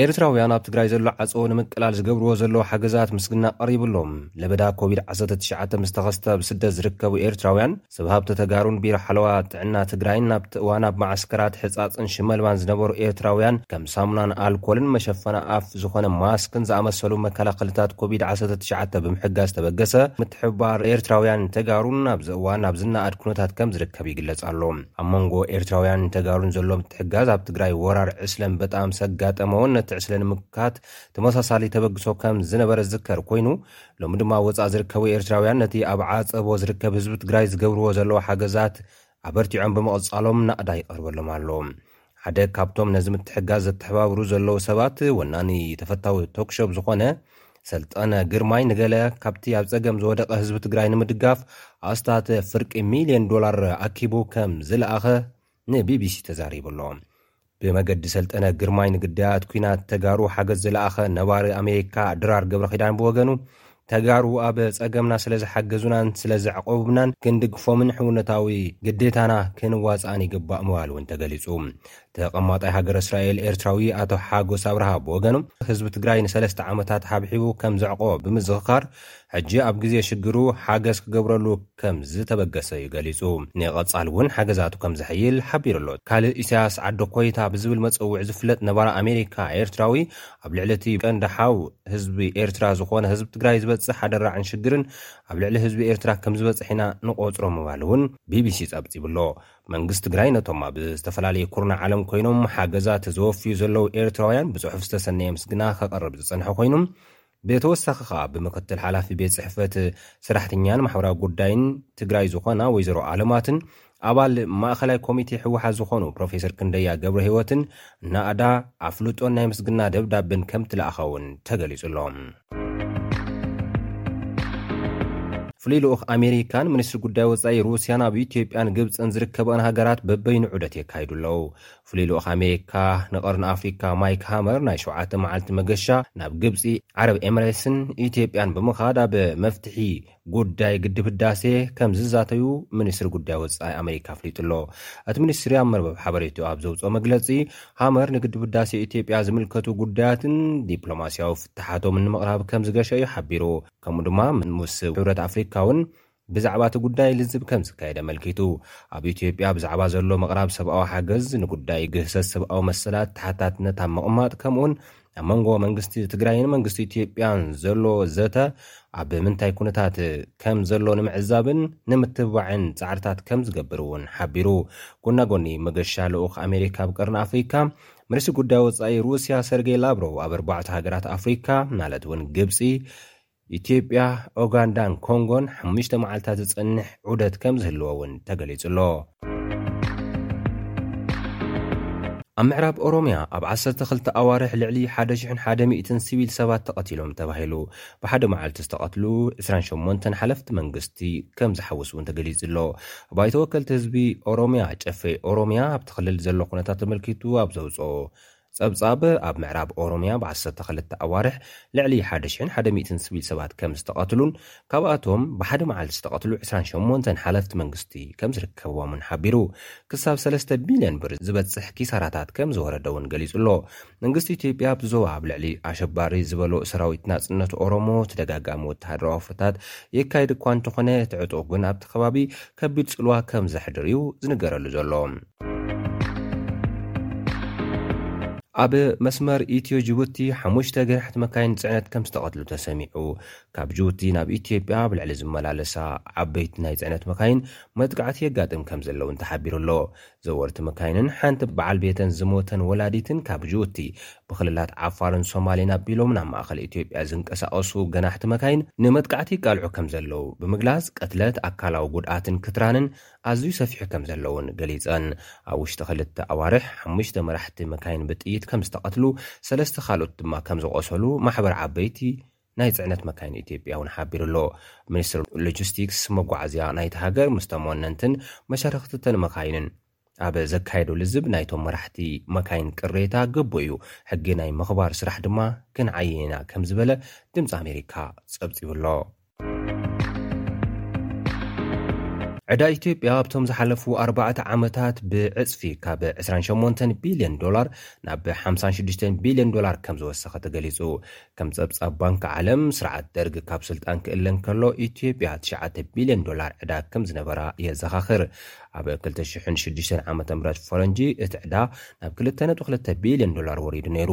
ኤርትራውያን ኣብ ትግራይ ዘሎ ዓፀቦ ንምቅላል ዝገብርዎ ዘለዉ ሓገዛት ምስግና ቐሪብሎም። ለበዳ ኮቪድ ዓሰርተ ትሽዓተ ምስተኸስተ ኣብ ስደት ዝርከቡ ኤርትራውያን ሰብ ሃብቲ ተጋሩን ቢሮ ሓለዋ ጥዕና ትግራይን ናብቲ እዋን ኣብ መዓስከራት ሕፃፅን ሽመልባን ዝነበሩ ኤርትራውያን ከም ሳሙናን ኣልኮልን መሸፈኒ ኣፍ ዝኾነ ማስክን ዝኣመሰሉ መከላኸልታት ኮቪድ ዓሰርተ ትሽዓተ ብምሕጋዝ ዝተበገሰ ምትሕብባር ኤርትራውያንን ተጋሩን ኣብዚ እዋን ኣብ ዝነኣድ ኩነታት ከም ዝርከብ ይግለፅ ኣሎ። ኣብ መንጎ ኤርትራውያንን ተጋሩን ዘሎ ምትሕጋዝ ኣብ ትግራይ ወራር ዕስለ ኣንበጣ ምስ ኣጋጠመ እውን ነቲ ዕስለ ንምምካት ተመሳሳሊ ተበግሶ ከም ዝነበረ ዝዝከር ኮይኑ ሎሚ ድማ ኣብ ወፃእ ዝርከቡ ኤርትራውያን ነቲ ኣብ ዓፀቦ ዝርከብ ህዝቢ ትግራይ ዝገብርዎ ዘለዉ ሓገዛት ኣበርቲዖም ብምቕፃሎም ናእዳ ይቐርበሎም ኣሎ። ሓደ ካብቶም ነዚ ምትሕጋዝ ዘተሐባብሩ ዘለዉ ሰባት ወናኒ ተፈታዊ ቶክሾብ ዝኾነ ሰልጠነ ግርማይ ንገለ ካብቲ ኣብ ፀገም ዝወደቐ ህዝቢ ትግራይ ንምድጋፍ ኣስታት ፍርቂ ሚልዮን ዶላር ኣኪቡ ከም ዝለኣኸ ንቢቢሲ ተዛሪቡ ኣሎ። ብመገዲ ሰልጠነ ግርማይ ንግዳያት ኲናት ተጋሩ ሓገዝ ዝለኣኸ ነባሪ ኣሜሪካ ድራር ገብረኺዳን ብወገኑ፣ ተጋሩ ኣብ ጸገምና ስለ ዝሓገዙናን ስለ ዘዕቆቡብናን ክንድግፎምን ሕውነታዊ ግዴታና ክንዋጽኣን ይግባእ ምባሉ እውን ተገሊጹ። ተቐማጣይ ሃገረ እስራኤል ኤርትራዊ ኣቶ ሓጎስ ኣብርሃ ብወገኑ፣ ህዝቢ ትግራይ ንሰለስተ ዓመታት ሓብሒቡ ከም ዘዕቆቦ ብምዝኽኻር፣ ሕጂ ኣብ ግዜ ሽግሩ ሓገዝ ክገብረሉ ከም ዝተበገሰ እዩ ገሊጹ። ንቐጻሊ እውን ሓገዛቱ ከም ዘሐይል ሓቢሩ ኣሎ። ካልእ ኢሳያስ ዓደ ኮይታ ብዝብል መጸውዒ ዝፍለጥ ነባሪ ኣሜሪካ ኤርትራዊ፣ ኣብ ልዕሊ እቲ ቀንዲ ሓው ህዝቢ ኤርትራ ዝኾነ ህዝቢ ትግራይ ዝበጽሕ ኣደራዕን ሽግርን ኣብ ልዕሊ ህዝቢ ኤርትራ ከም ዝበጽሕ ኢና ንቖጽሮ ምባሉ እውን ቢቢሲ ጸብጺቡ ኣሎ። መንግስቲ ትግራይ ነቶም ኣብ ዝተፈላለየ ኩርናዕ ዓለም ኮይኖም ሓገዛት ዘወፍዩ ዘለዉ ኤርትራውያን ብጽሑፍ ዝተሰነየ ምስግና ከቕርብ ዝጸንሐ ኮይኑ፣ ብተወሳኺ ከኣ ብምክትል ሓላፊ ቤት ፅሕፈት ስራሕተኛን ማሕበራዊ ጉዳይን ትግራይ ዝኾና ወይዘሮ ኣለማትን ኣባል ማእኸላይ ኮሚቴ ህወሓት ዝኾኑ ፕሮፌሰር ክንደያ ገብረህይወትን ናእዳ፣ ኣፍልጦን ናይ ምስግና ደብዳበን ከምትለኣኻ እውን ተገሊፁ ኣሎ። ፍሉይ ልኡኽ ኣሜሪካን ሚኒስትሪ ጉዳይ ወፃኢ ሩስያን ኣብ ኢትዮጵያን ግብፅን ዝርከበኣን ሃገራት በበይኑ ዑደት የካይዱ ኣለዉ። ፍሉይ ልኡኽ ኣሜሪካ ንቀርኒ ኣፍሪካ ማይክ ሃመር ናይ ሸውዓተ መዓልቲ መገሻ ናብ ግብፂ፣ ዓረብ ኤምሬትስን ኢትዮጵያን ብምኻድ ኣብ መፍትሒ ጉዳይ ግድብ ህዳሴ ከምዝዛተዩ ሚኒስትሪ ጉዳይ ወፃኢ ኣሜሪካ ኣፍሊጡ'ሎ። እቲ ሚኒስትሪ ኣብ መርበብ ሓበሬትኡ ኣብ ዘውፅኦ መግለፂ ሃመር ንግድብ ህዳሴ ኢትዮጵያ ዝምልከቱ ጉዳያትን ዲፕሎማሲያዊ ፍታሓቶምን ንምቕራብ ከምዝገሸ እዩ ሓቢሩ። ከምኡ ድማ ምስ ሕብረት ኣፍሪካ እውን ብዛዕባ እቲ ጉዳይ ልዝብ ከም ዝካየድ ኣመልኪቱ። ኣብ ኢትዮጵያ ብዛዕባ ዘሎ ምቕራብ ሰብኣዊ ሓገዝ፣ ንጉዳይ ግህሰት ሰብኣዊ መሰላት ተሓታትነት ኣብ ምቕማጥ ከምኡ'ውን ኣብ መንጎ መንግስቲ ትግራይን መንግስቲ ኢትዮጵያን ዘሎ ዘተ ኣብ ምንታይ ኩነታት ከም ዘሎ ንምዕዛብን ንምትብባዕን ጻዕርታት ከም ዝገብር እውን ሓቢሩ። ጎና ጎኒ መገሻ ልኡኽ ኣሜሪካ ኣብ ቀርኒ ኣፍሪካ ሚኒስትሪ ጉዳይ ወጻኢ ሩስያ ሰርጌይ ላቭሮቭ ኣብ ኣርባዕተ ሃገራት ኣፍሪካ ማለት እውን ግብጺ፣ ኢትዮጵያ፣ ኦጋንዳን ኮንጎን ሓሙሽተ መዓልታት ዝፀንሕ ዑደት ከምዝህልዎ እውን ተገሊፁ'ሎ። ኣብ ምዕራብ ኦሮምያ ኣብ ዓሰርተ ክልተ ኣዋርሕ ልዕሊ ሓደ ሽሕን ሓደ ሚእትን ሲቪል ሰባት ተቐቲሎም ተባሂሉ ብሓደ መዓልቲ ዝተቐትሉ ዕስራን ሸሞንተን ሓለፍቲ መንግስቲ ከምዝሓውስ እውን ተገሊፁ'ሎ። ባይቶ ወከልቲ ህዝቢ ኦሮምያ፣ ጨፌ ኦሮምያ፣ ኣብቲ ክልል ዘሎ ኩነታት ኣመልኪቱ ኣብ ዘውፅኦ ጸብጻብ፣ ኣብ ምዕራብ ኦሮምያ ብ ዓሰርተ ክልተ ኣዋርሕ ልዕሊ ሓደ ሽሕን ሓደ ሚእትን ስቪል ሰባት ከም ዝተቐትሉን ካብኣቶም ብሓደ መዓልቲ ዝተቐትሉ ዕስራን ሸሞንተን ሓለፍቲ መንግስቲ ከም ዝርከብዎምን ሓቢሩ። ክሳብ ሰለስተ ቢልዮን ብር ዝበጽሕ ኪሳራታት ከም ዝወረደ'ውን ገሊጹ ኣሎ። መንግስቲ ኢትዮጵያ ኣብቲ ዞባ ኣብ ልዕሊ ኣሸባሪ ዝበሎ ሰራዊት ናጽነት ኦሮሞ ተደጋጋሚ ወተሃደራዊ ወፍርታት የካይድ እኳ እንተኾነ እቲ ዕጡቕ ግን ኣብቲ ከባቢ ከቢድ ጽልዋ ከም ዘሕድር'ዩ ዝንገረሉ ዘሎ። ኣብ መስመር ኢትዮ ጅቡቲ ሓሙሽተ ገናሕቲ መካይን ፅዕነት ከም ዝተቐትሉ ተሰሚዑ። ካብ ጅቡቲ ናብ ኢትዮጵያ ኣብ ልዕሊ ዝመላለሳ ዓበይቲ ናይ ፅዕነት መካይን መጥቃዕቲ የጋጥም ከም ዘሎ እውን ተሓቢሩ ኣሎ። ዘወርቲ መካይንን ሓንቲ በዓል ቤተን ዝሞተን ወላዲትን ካብ ጅቡቲ ብክልላት ዓፋርን ሶማሌን ኣቢሎም ናብ ማእኸል ኢትዮጵያ ዝንቀሳቐሱ ገናሕቲ መካይን ንመጥቃዕቲ ይቃልዑ ከም ዘለው ብምግላፅ ቅትለት፣ ኣካላዊ ጉድኣትን ክትራንን ኣዝዩ ሰፊሑ ከም ዘሎ'ውን ገሊጸን። ኣብ ውሽጢ ክልተ ኣዋርሕ፣ ሓሙሽተ መራሕቲ መካይን ብጥይት ከም ዝተቐትሉ፣ ሰለስተ ካልኦት ድማ ከም ዝቖሰሉ ማሕበር ዓበይቲ ናይ ጽዕነት መካይን ኢትዮጵያ'ውን ሓቢሩ'ሎ። ሚኒስትሪ ሎጂስቲክስ፣ መጓዓዝያ፣ ናይታ ሃገር ምስቶም ወነንትን መሻርኽቲ'ተን መካይንን ኣብ ዘካየዶ ልዝብ፣ ናይቶም መራሕቲ መካይን ቅሬታ ግቡእ'ዩ፣ ሕጊ ናይ ምኽባር ስራሕ ድማ ክንዓይን ኢና ከም ዝበለ ድምጺ ኣሜሪካ ጸብጺቡ'ሎ። ዕዳ ኢትዮጵያ ኣብቶም ዝሓለፉ ኣርባዕተ ዓመታት ብዕፅፊ ካብ 28 ቢልዮን ዶላር ናብ 56 ቢልዮን ዶላር ከም ዝወሰኸ ተገሊፁ። ከም ፀብፃብ ባንኪ ዓለም ስርዓት ደርግ ካብ ስልጣን ክእለ እንከሎ ኢትዮጵያ 9 ቢልዮን ዶላር ዕዳ ከም ዝነበራ የዘኻኽር። ኣብ 2006 ዓ ም ፈረንጂ እቲ ዕዳ ናብ 2.2 ቢልዮን ዶላር ወሪዱ ነይሩ።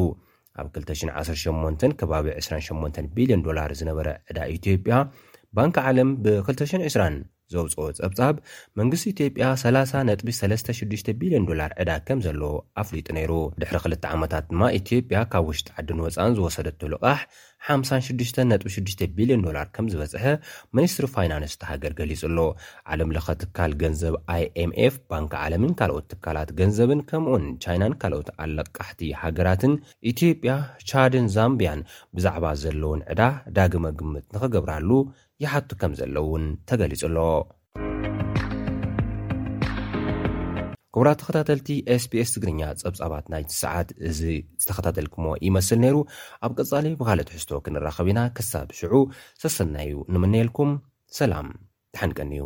ኣብ ክልተ ሽሕን ዓሰርተ ሸሞንተን ከባቢ ዕስራን ሸሞንተን ቢልዮን ዶላር ዝነበረ ዕዳ ኢትዮጵያ፣ ባንኪ ዓለም ብ ክልተ ሽሕን ዕስራን ዘውጽኦ ጸብጻብ፣ መንግስቲ ኢትዮጵያ ሰላሳ ነጥቢ ሰለስተ ሽዱሽተ ቢልዮን ዶላር ዕዳ ከም ዘለዎ ኣፍሊጡ ነይሩ። ድሕሪ ክልተ ዓመታት ድማ ኢትዮጵያ ካብ ውሽጢ ዓድን ወጻእን ዝወሰደቶ ልቓሕ ሓምሳን ሽዱሽተን ነጥቢ ሽዱሽተ ቢልዮን ዶላር ከም ዝበጽሐ ሚኒስትሪ ፋይናንስ እታ ሃገር ገሊጹ ኣሎ። ዓለም ለኸ ትካል ገንዘብ IMF፣ ባንኪ ዓለምን ካልኦት ትካላት ገንዘብን ከምኡውን ቻይናን ካልኦት ኣለቃሕቲ ሃገራትን ኢትዮጵያ፣ ቻድን ዛምቢያን ብዛዕባ ዘለወን ዕዳ ዳግመ ግምት ንኽገብራሉ ይሓቱ ከም ዘለዉ እውን ተገሊጹ ኣሎ። ክቡራት ተኸታተልቲ ኤስቢኤስ ትግርኛ ጸብጻባት ናይቲ ሰዓት እዚ ዝተኸታተልኩሞ ይመስል ነይሩ። ኣብ ቀጻሊ ብኻልእ ትሕዝቶ ክንራኸብ ኢና። ክሳብ ሽዑ ሰሰናዩ ንምነየልኩም ሰላም። ድሓን ቀንዩ።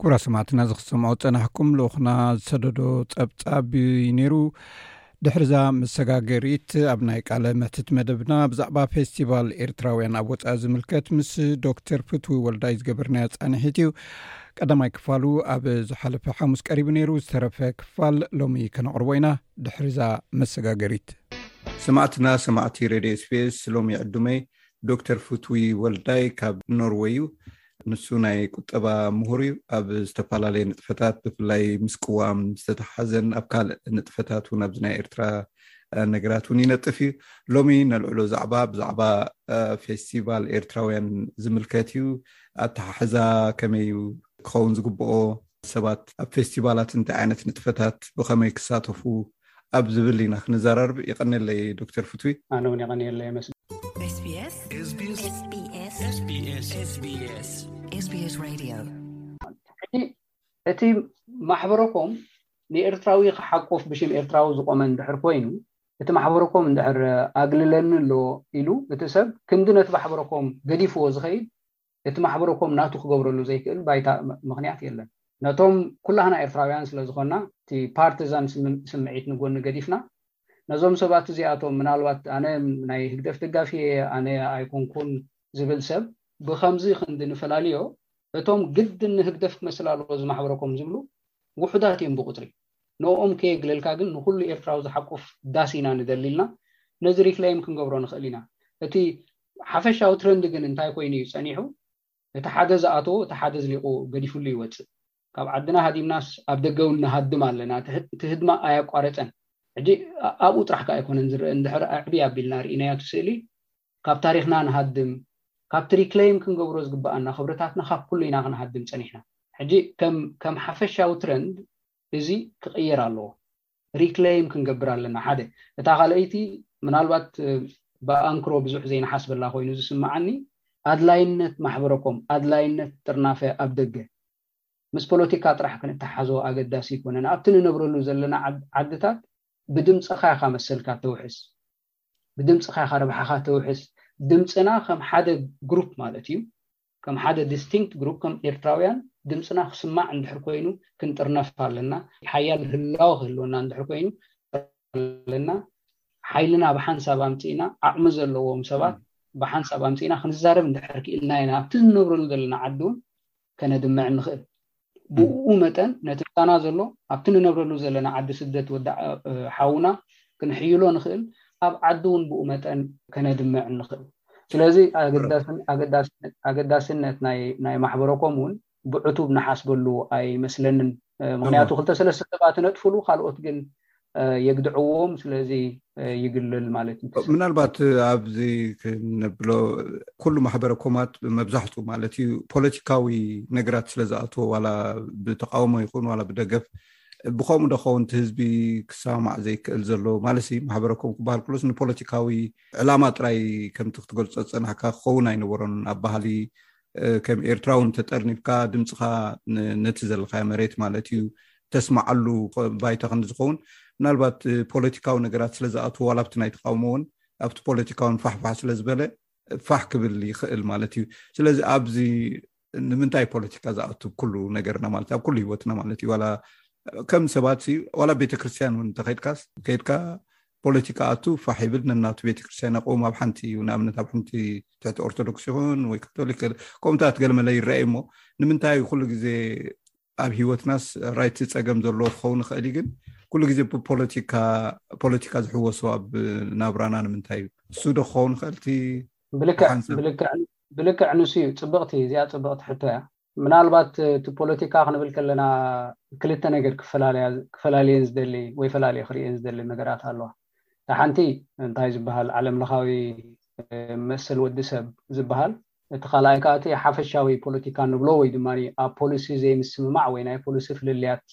ኩብራ ሰማዕትና እዚ ክሰምዖ ዝፀናሕኩም ልኡኹና ዝሰደዶ ፀብፃብ ነይሩ ድሕሪዛ መሰጋገሪት ኣብ ናይ ቃለ መትት መደብና ብዛዕባ ፌስቲቫል ኤርትራውያን ኣብ ወፃኢ ዝምልከት ምስ ዶክተር ፍትዊ ወልዳይ ዝገበርናዮ ፃንሒት እዩ ቀዳማይ ክፋሉ ኣብ ዝሓለፈ ሓሙስ ቀሪቡ ነይሩ ዝተረፈ ክፋል ሎሚ ከነቕርቦ ኢና ድሕሪዛ መሰጋገሪት ሰማዕትና ሰማዕቲ ሬድዮ ስፔስ ሎሚ ዕዱመይ ዶክተር ፍትዊ ወልዳይ ካብ ኖርወይ እዩ ንሱ ናይ ቁጠባ ምሁር እዩ ኣብ ዝተፈላለየ ንጥፈታት ብፍላይ ምስ ቅዋም ዝተተሓዘን ኣብ ካልእ ንጥፈታት እውን ኣብዚ ናይ ኤርትራ ነገራት እውን ይነጥፍ እዩ ሎሚ ነልዕሎ ዛዕባ ብዛዕባ ፌስቲቫል ኤርትራውያን ዝምልከት እዩ ኣተሓሕዛ ከመይ እዩ ክኸውን ዝግብኦ ሰባት ኣብ ፌስቲቫላት እንታይ ዓይነት ንጥፈታት ብኸመይ ክሳተፉ ኣብ ዝብል ኢና ክንዘራርብ የቐንየለይ ዶክተር ፍትዊ። ኣነ ውን የቐንየለይ ኣመስግን። ሕጂ እቲ ማሕበረኮም ንኤርትራዊ ክሓቁፍ ብሽም ኤርትራዊ ዝቖመ እንድሕር ኮይኑ እቲ ማሕበረኮም እንድሕር ኣግልለኒ ኣሎ ኢሉ እቲ ሰብ ክንዲ ነቲ ማሕበረኮም ገዲፍዎ ዝኸይድ እቲ ማሕበረ ኮም ናቱ ክገብረሉ ዘይክእል ባይታ ምኽንያት የለን። ነቶም ኩላህና ኤርትራውያን ስለ ዝኾንና እቲ ፓርትዛን ስምዒት ንጎኒ ገዲፍና ነዞም ሰባት እዚኣቶም ምናልባት ኣነ ናይ ህግደፍ ደጋፊ እየ ኣነ ኣይኮንኩን ዝብል ሰብ ብኸምዚ ክንዲ ንፈላልዮ እቶም ግድን ንህግደፍ ክመስል ኣለዎ እዚ ማሕበረ ኮም ዝብሉ ውሑዳት እዮም ብቁጽሪ ንኦም ከየግለልካ ግን ንኹሉ ኤርትራዊ ዝሓቁፍ ዳስ ኢና ንደሊ ኢልና ነዚ ሪፍለይም ክንገብሮ ንኽእል ኢና እቲ ሓፈሻዊ ትረንድ ግን እንታይ ኮይኑ እዩ ጸኒሑ እቲ ሓደ ዝኣተዎ እቲ ሓደ ዝሊቁ ገዲፍሉ ይወጽእ ካብ ዓድና ሃዲምናስ ኣብ ደገ ውን ንሃድም ኣለና እቲ ህድማ ኣያቋረጸን ሕጂ ኣብኡ ጥራሕ ከኣ ኣይኮነን ዝረኣ እንድሕር ኣዕብይ ኣቢልና ርኢናዮ እቲ ስእሊ ካብ ታሪኽና ንሃድም ካብቲ ሪክለይም ክንገብሮ ዝግበኣና ክብርታትና ካብ ኩሉ ኢና ክንሃድም ጸኒሕና ሕጂ ከም ከም ሓፈሻዊ ትረንድ እዚ ክቅየር ኣለዎ ሪክለይም ክንገብር ኣለና ሓደ እታ ካልኣይቲ ምናልባት ብኣንክሮ ብዙሕ ዘይንሓስበላ ኮይኑ ዝስምዓኒ ኣድላይነት ማሕበረኮም ኣድላይነት ጥርናፈ ኣብ ደገ ምስ ፖለቲካ ጥራሕ ክንተሓሓዞ ኣገዳሲ ኣይኮነን ኣብቲ ንነብረሉ ዘለና ዓድታት ብድምጽኻ ኢኻ መሰልካ ተውሕስ ብድምጽኻ ኢኻ ረብሓኻ ተውሕስ ድምጽና ከም ሓደ ግሩፕ ማለት እዩ ከም ሓደ ዲስቲንክት ግሩፕ ከም ኤርትራውያን ድምጽና ክስማዕ እንድሕር ኮይኑ ክንጥርነፍ ኣለና። ሓያል ህላወ ክህልወና እንድሕር ኮይኑ ኣለና። ሓይልና ብሓንሳብ ኣምጺእና ዓቕሚ ዘለዎም ሰባት ብሓንሳብ ኣምጺእና ክንዛረብ እንድሕር ክኢልና ኢና ኣብቲ ንነብረሉ ዘለና ዓዲ ውን ከነድምዕ እንኽእል። ብኡኡ መጠን ነቲ ምሳና ዘሎ ኣብቲ ንነብረሉ ዘለና ዓዲ ስደት ወዲ ሓውና ክንሕይሎ ንኽእል ኣብ ዓዲ እውን ብኡ መጠን ከነድምዕ ንኽእል ስለዚ ኣገዳስነት ናይ ማሕበረኮም እውን ብዕቱብ ንሓስበሉ ኣይመስለንን ምክንያቱ ክልተ ሰለስተ ሰባት ነጥፍሉ ካልኦት ግን የግድዕዎም ስለዚ ይግልል ማለት እዩ ምናልባት ኣብዚ ክንነብሎ ኩሉ ማሕበረ ኮማት መብዛሕቱ ማለት እዩ ፖለቲካዊ ነገራት ስለ ዝኣትዎ ዋላ ብተቃውሞ ይኹን ዋላ ብደገፍ ብከምኡ ዶኸውን እቲ ህዝቢ ክሰማማዕ ዘይክእል ዘሎ ማለት ዩ ማሕበረ ኮም ክበሃል ክሎስ ንፖለቲካዊ ዕላማ ጥራይ ከምቲ ክትገልፆ ዝፀናሕካ ክኸውን ኣይነበሮን ኣብ ባህሊ ከም ኤርትራ ውን ተጠርኒፍካ ድምፅካ ነቲ ዘለካ መሬት ማለት እዩ ተስማዓሉ ባይታ ከምዝኸውን ምናልባት ፖለቲካዊ ነገራት ስለዝኣትዎ ዋላ ብቲ ናይ ተቃውሞ ውን ኣብቲ ፖለቲካውን ፋሕፋሕ ስለዝበለ ፋሕ ክብል ይኽእል ማለት እዩ ስለዚ ኣብዚ ንምንታይ ፖለቲካ ዝኣቱ ኩሉ ነገርና ማለት ኣብ ኩሉ ሂወትና ማለት እዩ ዋላ ከም ሰባት ዋላ ቤተክርስትያን እውን እንተከድካስ ከድካ ፖለቲካ ኣቱ ፋሕ ይብል ነናቱ ቤተክርስትያን ኣቆም ኣብ ሓንቲ እዩ ንኣብነት ኣብ ሓንቲ ትሕቲ ኦርቶዶክስ ይኹን ወይ ካቶሊክ ከምኡታት ገለመለ ይረኣዩ እሞ ንምንታይ ኩሉ ግዜ ኣብ ሂወትናስ ራይቲ ፀገም ዘለዎ ክኸውን ይኽእል ግን ኩሉ ግዜ ብፖለቲካ ፖለቲካ ዝሕወሶ ኣብ ናብራና ንምንታይ እዩ እሱ ዶ ክኸውን ይኽእል እቲ ብልክዕ ንሱ እዩ ፅብቕቲ እዚኣ ፅብቕቲ ሕቶ እያ ምናልባት እቲ ፖለቲካ ክንብል ከለና ክልተ ነገር ክፈላልየን ዝደሊ ወይ ፈላልየ ክርእየን ዝደሊ ነገራት ኣለዋ። እታ ሓንቲ እንታይ ዝበሃል ዓለም ለኻዊ መሰል ወዲ ሰብ ዝበሃል፣ እቲ ካልኣይ ከኣ እቲ ሓፈሻዊ ፖለቲካ ንብሎ ወይ ድማ ኣብ ፖሊሲ ዘይምስምማዕ ወይ ናይ ፖሊሲ ፍልልያት፣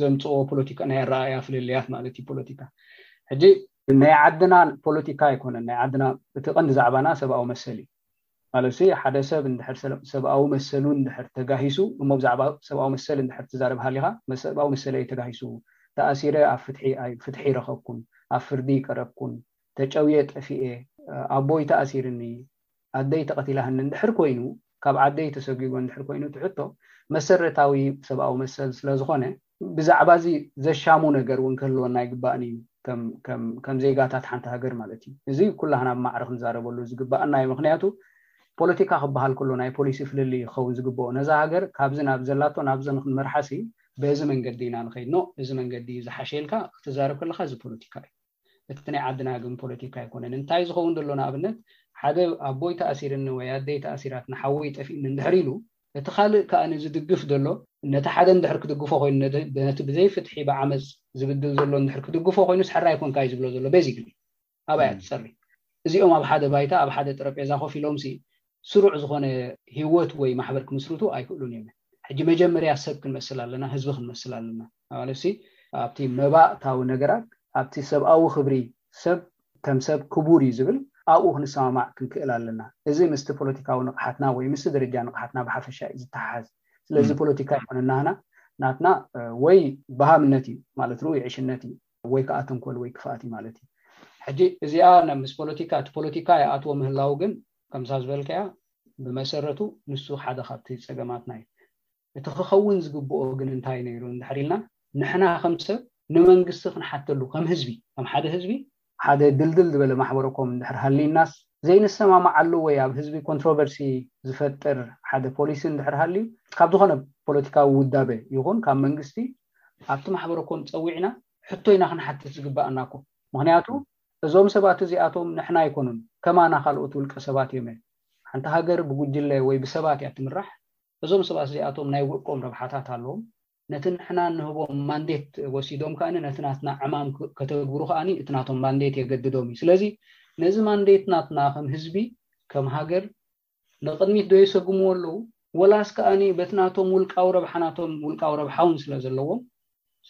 ዘምጽኦ ፖለቲካ ናይ ኣረኣእያ ፍልልያት ማለት እዩ ፖለቲካ ሕጂ ናይ ዓድና ፖለቲካ ኣይኮነን ናይ ዓድና እቲ ቀንዲ ዛዕባና ሰብኣዊ መሰል እዩ። ማለትሲ ሓደ ሰብ እንድሕር ሰብኣዊ መሰሉ እንድሕር ተጋሂሱ እሞ ብዛዕባ ሰብኣዊ መሰል እንድሕር ትዛረብ ሃሊኻ ሰብኣዊ መሰለይ ተጋሂሱ ተኣሲረ ኣብ ፍትሒ ኣይ ፍትሒ ኣይረኸብኩን ኣብ ፍርዲ ኣይቀረብኩን ተጨውየ ጠፊኤ ኣቦይ ተኣሲርኒ ኣደይ ተቐቲላህኒ እንድሕር ኮይኑ ካብ ዓደይ ተሰጒጎ እንድሕር ኮይኑ እቲ ሕቶ መሰረታዊ ሰብኣዊ መሰል ስለዝኾነ ብዛዕባ እዚ ዘሻሙ ነገር እውን ክህልወና ኣይግባእን እዩ ከም ዜጋታት ሓንቲ ሃገር ማለት እዩ እዚ ኩላህና ብማዕረ ክንዛረበሉ ዝግባእና እዩ ምክንያቱ ፖለቲካ ክበሃል ከሎ ናይ ፖሊሲ ፍልል እዩ ክኸውን ዝግብኦ ነዛ ሃገር ካብዚ ናብ ዘላቶ ናብዚ ንክንመርሓሲ በዚ መንገዲ ኢና ንኸይድ ኖ እዚ መንገዲ እዩ ዝሓሸ ኢልካ ክትዛረብ ከለካ እዚ ፖለቲካ እዩ እቲ ናይ ዓድና ግን ፖለቲካ ኣይኮነን እንታይ ዝኸውን ዘሎ ንኣብነት ሓደ ኣቦይ ተኣሲርኒ ወይ ኣደይ ተኣሲራት ንሓወይ ጠፊእኒ እንድሕር ኢሉ እቲ ካልእ ከኣ ዝድግፍ ዘሎ ነቲ ሓደ እንድሕር ክድግፎ ኮይኑ ነቲ ብዘይ ፍትሒ ብዓመጽ ዝብድል ዘሎ እንድሕር ክድግፎ ኮይኑስ ሕራይ ኮንካ እዩ ዝብሎ ዘሎ Basically ኣባይ እያ ትጸሪ እዚኦም ኣብ ሓደ ባይታ ኣብ ሓደ ጥረጴዛ ኮፍ ኢሎምሲ ስሩዕ ዝኾነ ሂወት ወይ ማሕበር ክምስርቱ ኣይክእሉን እዮም ሕጂ መጀመርያ ሰብ ክንመስል ኣለና ህዝቢ ክንመስል ኣለና ማለትሲ ኣብቲ መባእታዊ ነገራት ኣብቲ ሰብኣዊ ክብሪ ሰብ ከም ሰብ ክቡር እዩ ዝብል ኣብኡ ክንሰማማዕ ክንክእል ኣለና። እዚ ምስቲ ፖለቲካዊ ንቕሓትና ወይ ምስቲ ደረጃ ንቕሓትና ብሓፈሻ እዩ ዝተሓሓዝ። ስለዚ ፖለቲካ ኣይኮነን ናህና፣ ናትና ወይ በሃምነት እዩ ማለት ርኡይ ዕሽነት እዩ ወይ ከኣ ተንኮል ወይ ክፍኣት እዩ ማለት እዩ። ሕጂ እዚኣ ምስ ፖለቲካ እቲ ፖለቲካ ይኣትዎ ምህላዉ ግን ከምታ ዝበልካያ ብመሰረቱ ንሱ ሓደ ካብቲ ጸገማትና እዩ። እቲ ክኸውን ዝግብኦ ግን እንታይ ነይሩ እንድሕር ኢልና ንሕና ከም ሰብ ንመንግስቲ ክንሓተሉ ከም ህዝቢ ከም ሓደ ህዝቢ ሓደ ድልድል ዝበለ ማሕበረኮም እንድሕር ሃልዩናስ ዘይንሰማማዓሉ ወይ ኣብ ህዝቢ ኮንትሮቨርሲ ዝፈጥር ሓደ ፖሊሲ እንድሕር ሃልዩ ካብ ዝኾነ ፖለቲካዊ ውዳበ ይኹን ካብ መንግስቲ ኣብቲ ማሕበረኮም ጸዊዕና ሕቶ ኢና ክንሓትት ዝግብኣና እኮ ምኽንያቱ እዞም ሰባት እዚኣቶም ንሕና ኣይኮኑን ከማና ካልኦት ውልቀ ሰባት እዮም'የ ሓንቲ ሃገር ብጉጅለ ወይ ብሰባት እያ ትምራሕ እዞም ሰባት እዚኣቶም ናይ ውልቆም ረብሓታት ኣለዎም፣ ነቲ ንሕና እንህቦም ማንዴት ወሲዶም ከኣ ነቲ ናትና ዕማም ከተግብሩ ከኣ እቲ ናቶም ማንዴት የገድዶም እዩ። ስለዚ ነዚ ማንዴት ናትና ከም ህዝቢ ከም ሃገር ንቕድሚት ዶ የሰግምዎ ኣለዉ ወላስ ከኣ በቲ ናቶም ውልቃዊ ረብሓ ናቶም ውልቃዊ ረብሓውን ስለ ዘለዎም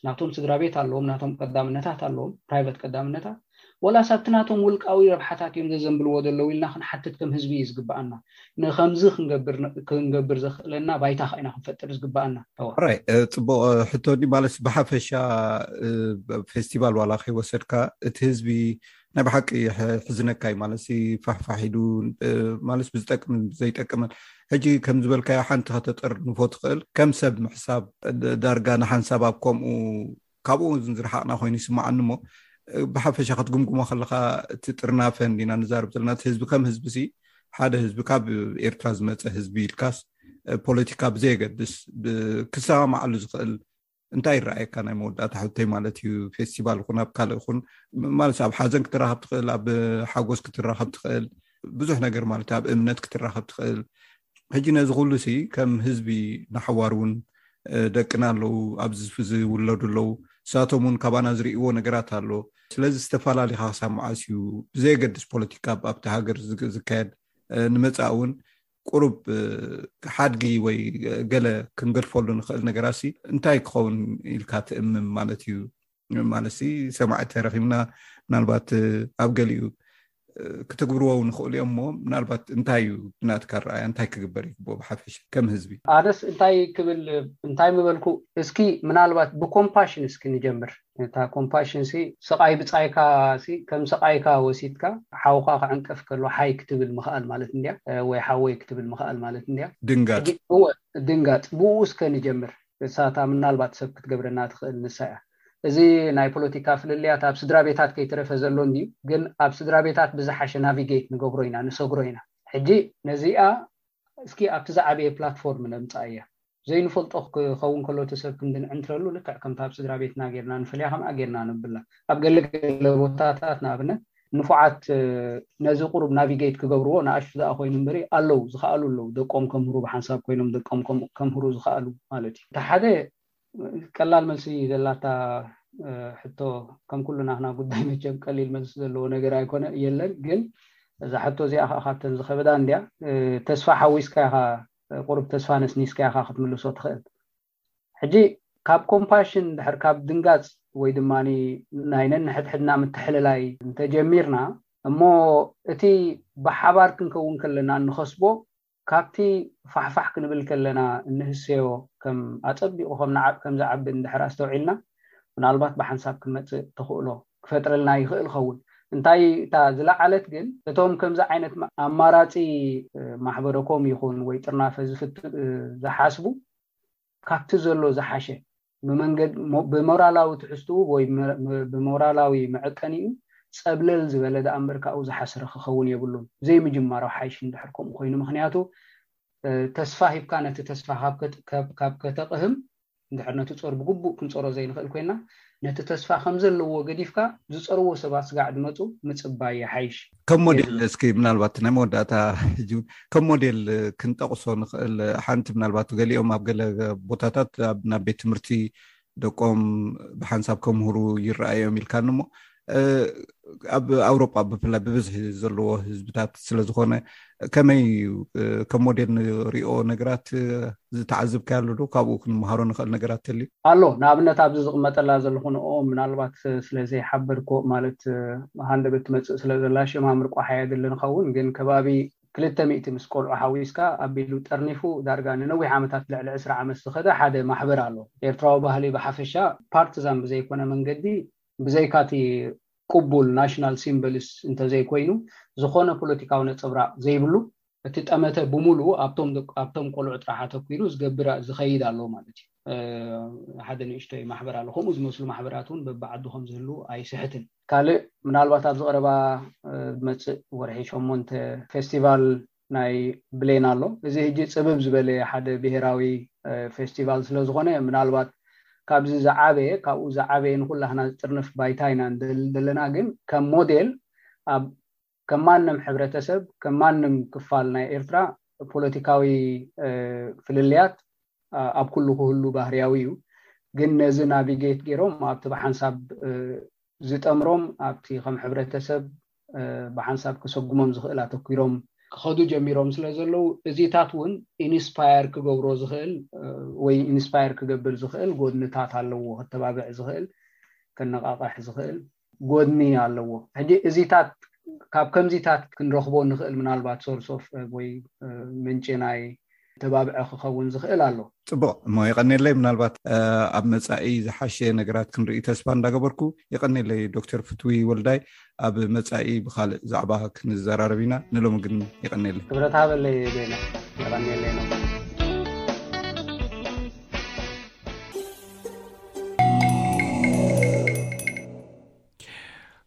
ናቶም ስድራቤት ኣለዎም ናቶም ቀዳምነታት ኣለዎም ፕራይቨት ቀዳምነታት ወላስ ኣብቲ ናቶም ውልቃዊ ረብሓታት እዮም ዘዘንብልዎ ዘለዉ ኢልና ክንሓትት ከም ህዝቢ እዩ ዝግብኣና ንከምዚ ክንገብር ዘኽእለና ባይታ ከ ኢና ክንፈጥር ዝግብኣና ተዋ ራይ ፅቡቅ ሕቶኒ ማለት ብሓፈሻ ፌስቲቫል ዋላ ከይወሰድካ እቲ ህዝቢ ናይ ብሓቂ ሕዝነካዩ ማለት ፋሕፋሕ ኢሉ ማለት ብዝጠቅምን ዘይጠቅምን ሕጂ ከም ዝበልካዮ ሓንቲ ከተጥር ንፎ ትኽእል ከም ሰብ ምሕሳብ ዳርጋ ንሓንሳብ ኣብ ከምኡ ካብኡ ን ዝረሓቅና ኮይኑ ይስማዓኒ እሞ ብሓፈሻ ክትግምግሞ ከለካ እቲ ጥርናፈ እንዲና ንዛርብ ዘለና እቲ ህዝቢ ከም ህዝቢ ሲ ሓደ ህዝቢ ካብ ኤርትራ ዝመፀ ህዝቢ ኢልካስ ፖለቲካ ብዘየገድስ ክሰማማዓሉ ዝኽእል እንታይ ይረኣየካ ናይ መወዳእታ ሕቶይ ማለት እዩ ፌስቲቫል ኹን ኣብ ካልእ ኹን ማለት ኣብ ሓዘን ክትራኸብ ትኽእል ኣብ ሓጎስ ክትራኸብ ትኽእል ብዙሕ ነገር ማለት ኣብ እምነት ክትራኸብ ትኽእል ሕጂ ነዚ ኩሉ ሲ ከም ህዝቢ ንሓዋር እውን ደቅና ኣለው ኣብዚ ዝውለዱ ኣለው ንሳቶም እውን ካባና ዝርእዎ ነገራት ኣሎ ስለዚ ዝተፈላለካ ክሳብ መዓስ እዩ ብዘየገድስ ፖለቲካ ኣብቲ ሃገር ዝካየድ ንመፃእ እውን ቁሩብ ሓድጊ ወይ ገለ ክንገድፈሉ ንኽእል ነገራሲ እንታይ ክኸውን ኢልካ ትእምም ማለት እዩ ማለት ሰማዒ ተረኪብና ምናልባት ኣብ ገሊኡ ክትግብርዎ ውን ንኽእሉ እዮም እሞ ምናልባት እንታይ እዩ ብናትካ ረኣያ እንታይ ክግበር ይግብኦ ብሓፈሻ ከም ህዝቢ ኣነስ እንታይ ክብል እንታይ ምበልኩ እስኪ ምናልባት ብኮምፓሽን እስኪ ንጀምር እታ ኮምፓሽን ሲ ስቃይ ብጻይካ ሲ ከም ስቃይካ ወሲድካ ሓውካ ክዕንቀፍ ከሎ ሓይ ክትብል ምክኣል ማለት እንድያ ወይ ሓወይ ክትብል ምክኣል ማለት እንድያ። ድንጋጽ። እወ ድንጋጽ ብኡ እስከ ንጀምር እሳ እታ ምናልባት ሰብ ክትገብረና ትክእል ንሳ እያ እዚ ናይ ፖለቲካ ፍልልያት ኣብ ስድራቤታት ከይተረፈ ዘሎ እንድዩ ግን ኣብ ስድራቤታት ብዝሓሸ ናቪገይት ንገብሮ ኢና ንሰግሮ ኢና ሕጂ ነዚኣ እስኪ ኣብቲ ዝዓበየ ፕላትፎርም ነምጽኣያ ዘይንፈልጦ ክኸውን ከሎ እቲ ሰብ ክንድንዕንትረሉ ልክዕ ከምቲ ኣብ ስድራ ቤትና ጌርና ንፈልያ ከምኣ ጌርና ነብላ። ኣብ ገለ ገለ ቦታታት ንኣብነት ንፉዓት ነዚ ቁሩብ ናቪገይት ክገብርዎ ንኣሽቱ ደኣ ኮይኑ እምበሪ ኣለው ዝኸኣሉ ኣለው ደቆም ከምህሩ ብሓንሳብ ኮይኖም ደቆም ከምህሩ ዝኸኣሉ ማለት እዩ። እቲ ሓደ ቀላል መልሲ ዘላታ ሕቶ ከም ኩሉ ናህና ጉዳይ መቸም ቀሊል መልሲ ዘለዎ ነገር ኣይኮነ የለን ግን እዛ ሕቶ እዚኣ ከኣ ካብተን ዝኸበዳ እንድያ ተስፋ ሓዊስካ ኢኻ ቁሩብ ተስፋ ነስኒስካ ኢኻ ክትምልሶ ትኽእል። ሕጂ ካብ ኮምፓሽን ድሕር ካብ ድንጋጽ ወይ ድማ ናይ ነንሕድሕድና ምትሕልላይ እንተ ጀሚርና እሞ እቲ ብሓባር ክንከውን ከለና እንኸስቦ ካብቲ ፋሕፋሕ ክንብል ከለና እንህሰዮ ከም ኣጸቢቑ ከም ዝዓቢ እንድሕር ኣስተውዒልና ምናልባት ብሓንሳብ ክንመጽእ ተኽእሎ ክፈጥረልና ይኽእል ኸውን። እንታይ እታ ዝለዓለት ግን እቶም ከምዚ ዓይነት ኣማራጺ ማሕበረኮም ይኹን ወይ ጥርናፈ ዝፍት ዝሓስቡ ካብቲ ዘሎ ዝሓሸ ብመንገድ ብሞራላዊ ትሕዝትኡ ወይ ብሞራላዊ መዕቀኒኡ ጸብለል ዝበለ ደኣ እምበር ካብኡ ዝሓስረ ክኸውን የብሉን። ዘይምጅማር ኣውሓይሽ እንድሕር ከምኡ ኮይኑ ምኽንያቱ ተስፋ ሂብካ ነቲ ተስፋ ካብ ከተቕህም እንድሕር ነቲ ጾር ብግቡእ ክንጾሮ ዘይንኽእል ኮይንና፣ ነቲ ተስፋ ከም ዘለዎ ገዲፍካ ዝጸርዎ ሰባት ስጋዕ ድመጹ ምጽባይ ይሓይሽ። ከም ሞዴል የዝብእ። እስኪ ምናልባት ናይ መወዳእታ ሕጂ ውን ከም ሞዴል ክንጠቕሶ ንኽእል ሓንቲ ምናልባት ገሊኦም ኣብ ገለ ቦታታት ኣብ ናብ ቤት ትምህርቲ ደቆም ብሓንሳብ ከምህሩ ይረኣዮም ኢልካኒ እሞ ኣብ ኣውሮጳ ብፍላይ ብብዝሒ ዘለዎ ህዝብታት ስለዝኮነ ከመይ እዩ ከም ሞዴል ንሪኦ ነገራት ዝተዓዝብካ ኣሎ ዶ ካብኡ ክንምሃሮ ንክእል ነገራት ተልዩ ኣሎ ንኣብነት ኣብዚ ዝቕመጠላ ዘለኹ ንኦ ምናልባት ስለዘይሓብር ኮ ማለት ሃንደበት ትመፅእ ስለዘላ ሽማ ምርቋሓ የድሊ ንኸውን ግን ከባቢ ክልተ ሚእቲ ምስ ቆልዑ ሓዊስካ ኣቢሉ ጠርኒፉ ዳርጋ ንነዊሕ ዓመታት ልዕሊ ዕስራ ዓመት ዝኸደ ሓደ ማሕበር ኣሎ ኤርትራዊ ባህሊ ብሓፈሻ ፓርቲዛን ብዘይኮነ መንገዲ ብዘይካ እቲ ቅቡል ናሽናል ሲምበልስ እንተዘይኮይኑ ዝኾነ ፖለቲካዊ ነፀብራቕ ዘይብሉ እቲ ጠመተ ብሙሉኡ ኣብቶም ቆልዑ ጥራሕ ኣተኲሩ ዝገብር ዝኸይድ ኣሎ ማለት እዩ። ሓደ ንእሽቶይ ማሕበር ኣሎ። ከምኡ ዝመስሉ ማሕበራት እውን በብዓዱ ከምዝህልው ኣይስሕትን። ካልእ ምናልባት ኣብዚ ቐረባ ዝመፅእ ወርሒ ሸሞንተ ፌስቲቫል ናይ ብሌን ኣሎ እዚ ህጂ ጽብብ ዝበለ ሓደ ብሄራዊ ፌስቲቫል ስለ ዝኾነ ምናልባት ካብዚ ዝዓበየ ካብኡ ዝዓበየ ንኹላህና ዝጥርንፍ ባይታ ኢና ንደሊ ዘለና ግን ከም ሞዴል ኣብ ከም ማንም ሕብረተሰብ ከም ማንም ክፋል ናይ ኤርትራ ፖለቲካዊ ፍልልያት ኣብ ኩሉ ክህሉ ባህርያዊ እዩ ግን ነዚ ናቪጌት ጌሮም ኣብቲ ብሓንሳብ ዝጠምሮም ኣብቲ ከም ሕብረተሰብ ብሓንሳብ ከሰጉሞም ዝኽእል ኣተኲሮም ክኸዱ ጀሚሮም ስለ ዘለዉ እዚታት እውን ኢንስፓየር ክገብሮ ዝኽእል ወይ ኢንስፓየር ክገብር ዝኽእል ጎድንታት ኣለዎ ከተባብዕ ዝኽእል ከነቓቕሕ ዝኽእል ጎድኒ ኣለዎ ሕጂ እዚታት ካብ ከምዚታት ክንረኽቦ ንኽእል ምናልባት ሶርስ ኦፍ ወይ ምንጪ ናይ ተባብዐ ክኸውን ዝኽእል ኣሎ። ጽቡቕ እሞ የቐኔለይ ምናልባት ኣብ መጻኢ ዝሓሸ ነገራት ክንርኢ ተስፋ እንዳገበርኩ የቐኔለይ ዶክተር ፍትዊ ወልዳይ ኣብ መጻኢ ብካልእ ዛዕባ ክንዘራረብ ኢና ንሎሚ ግን የቐኔለይ ክብረት ሃበለይ ቤነ የቐኔለይ ነ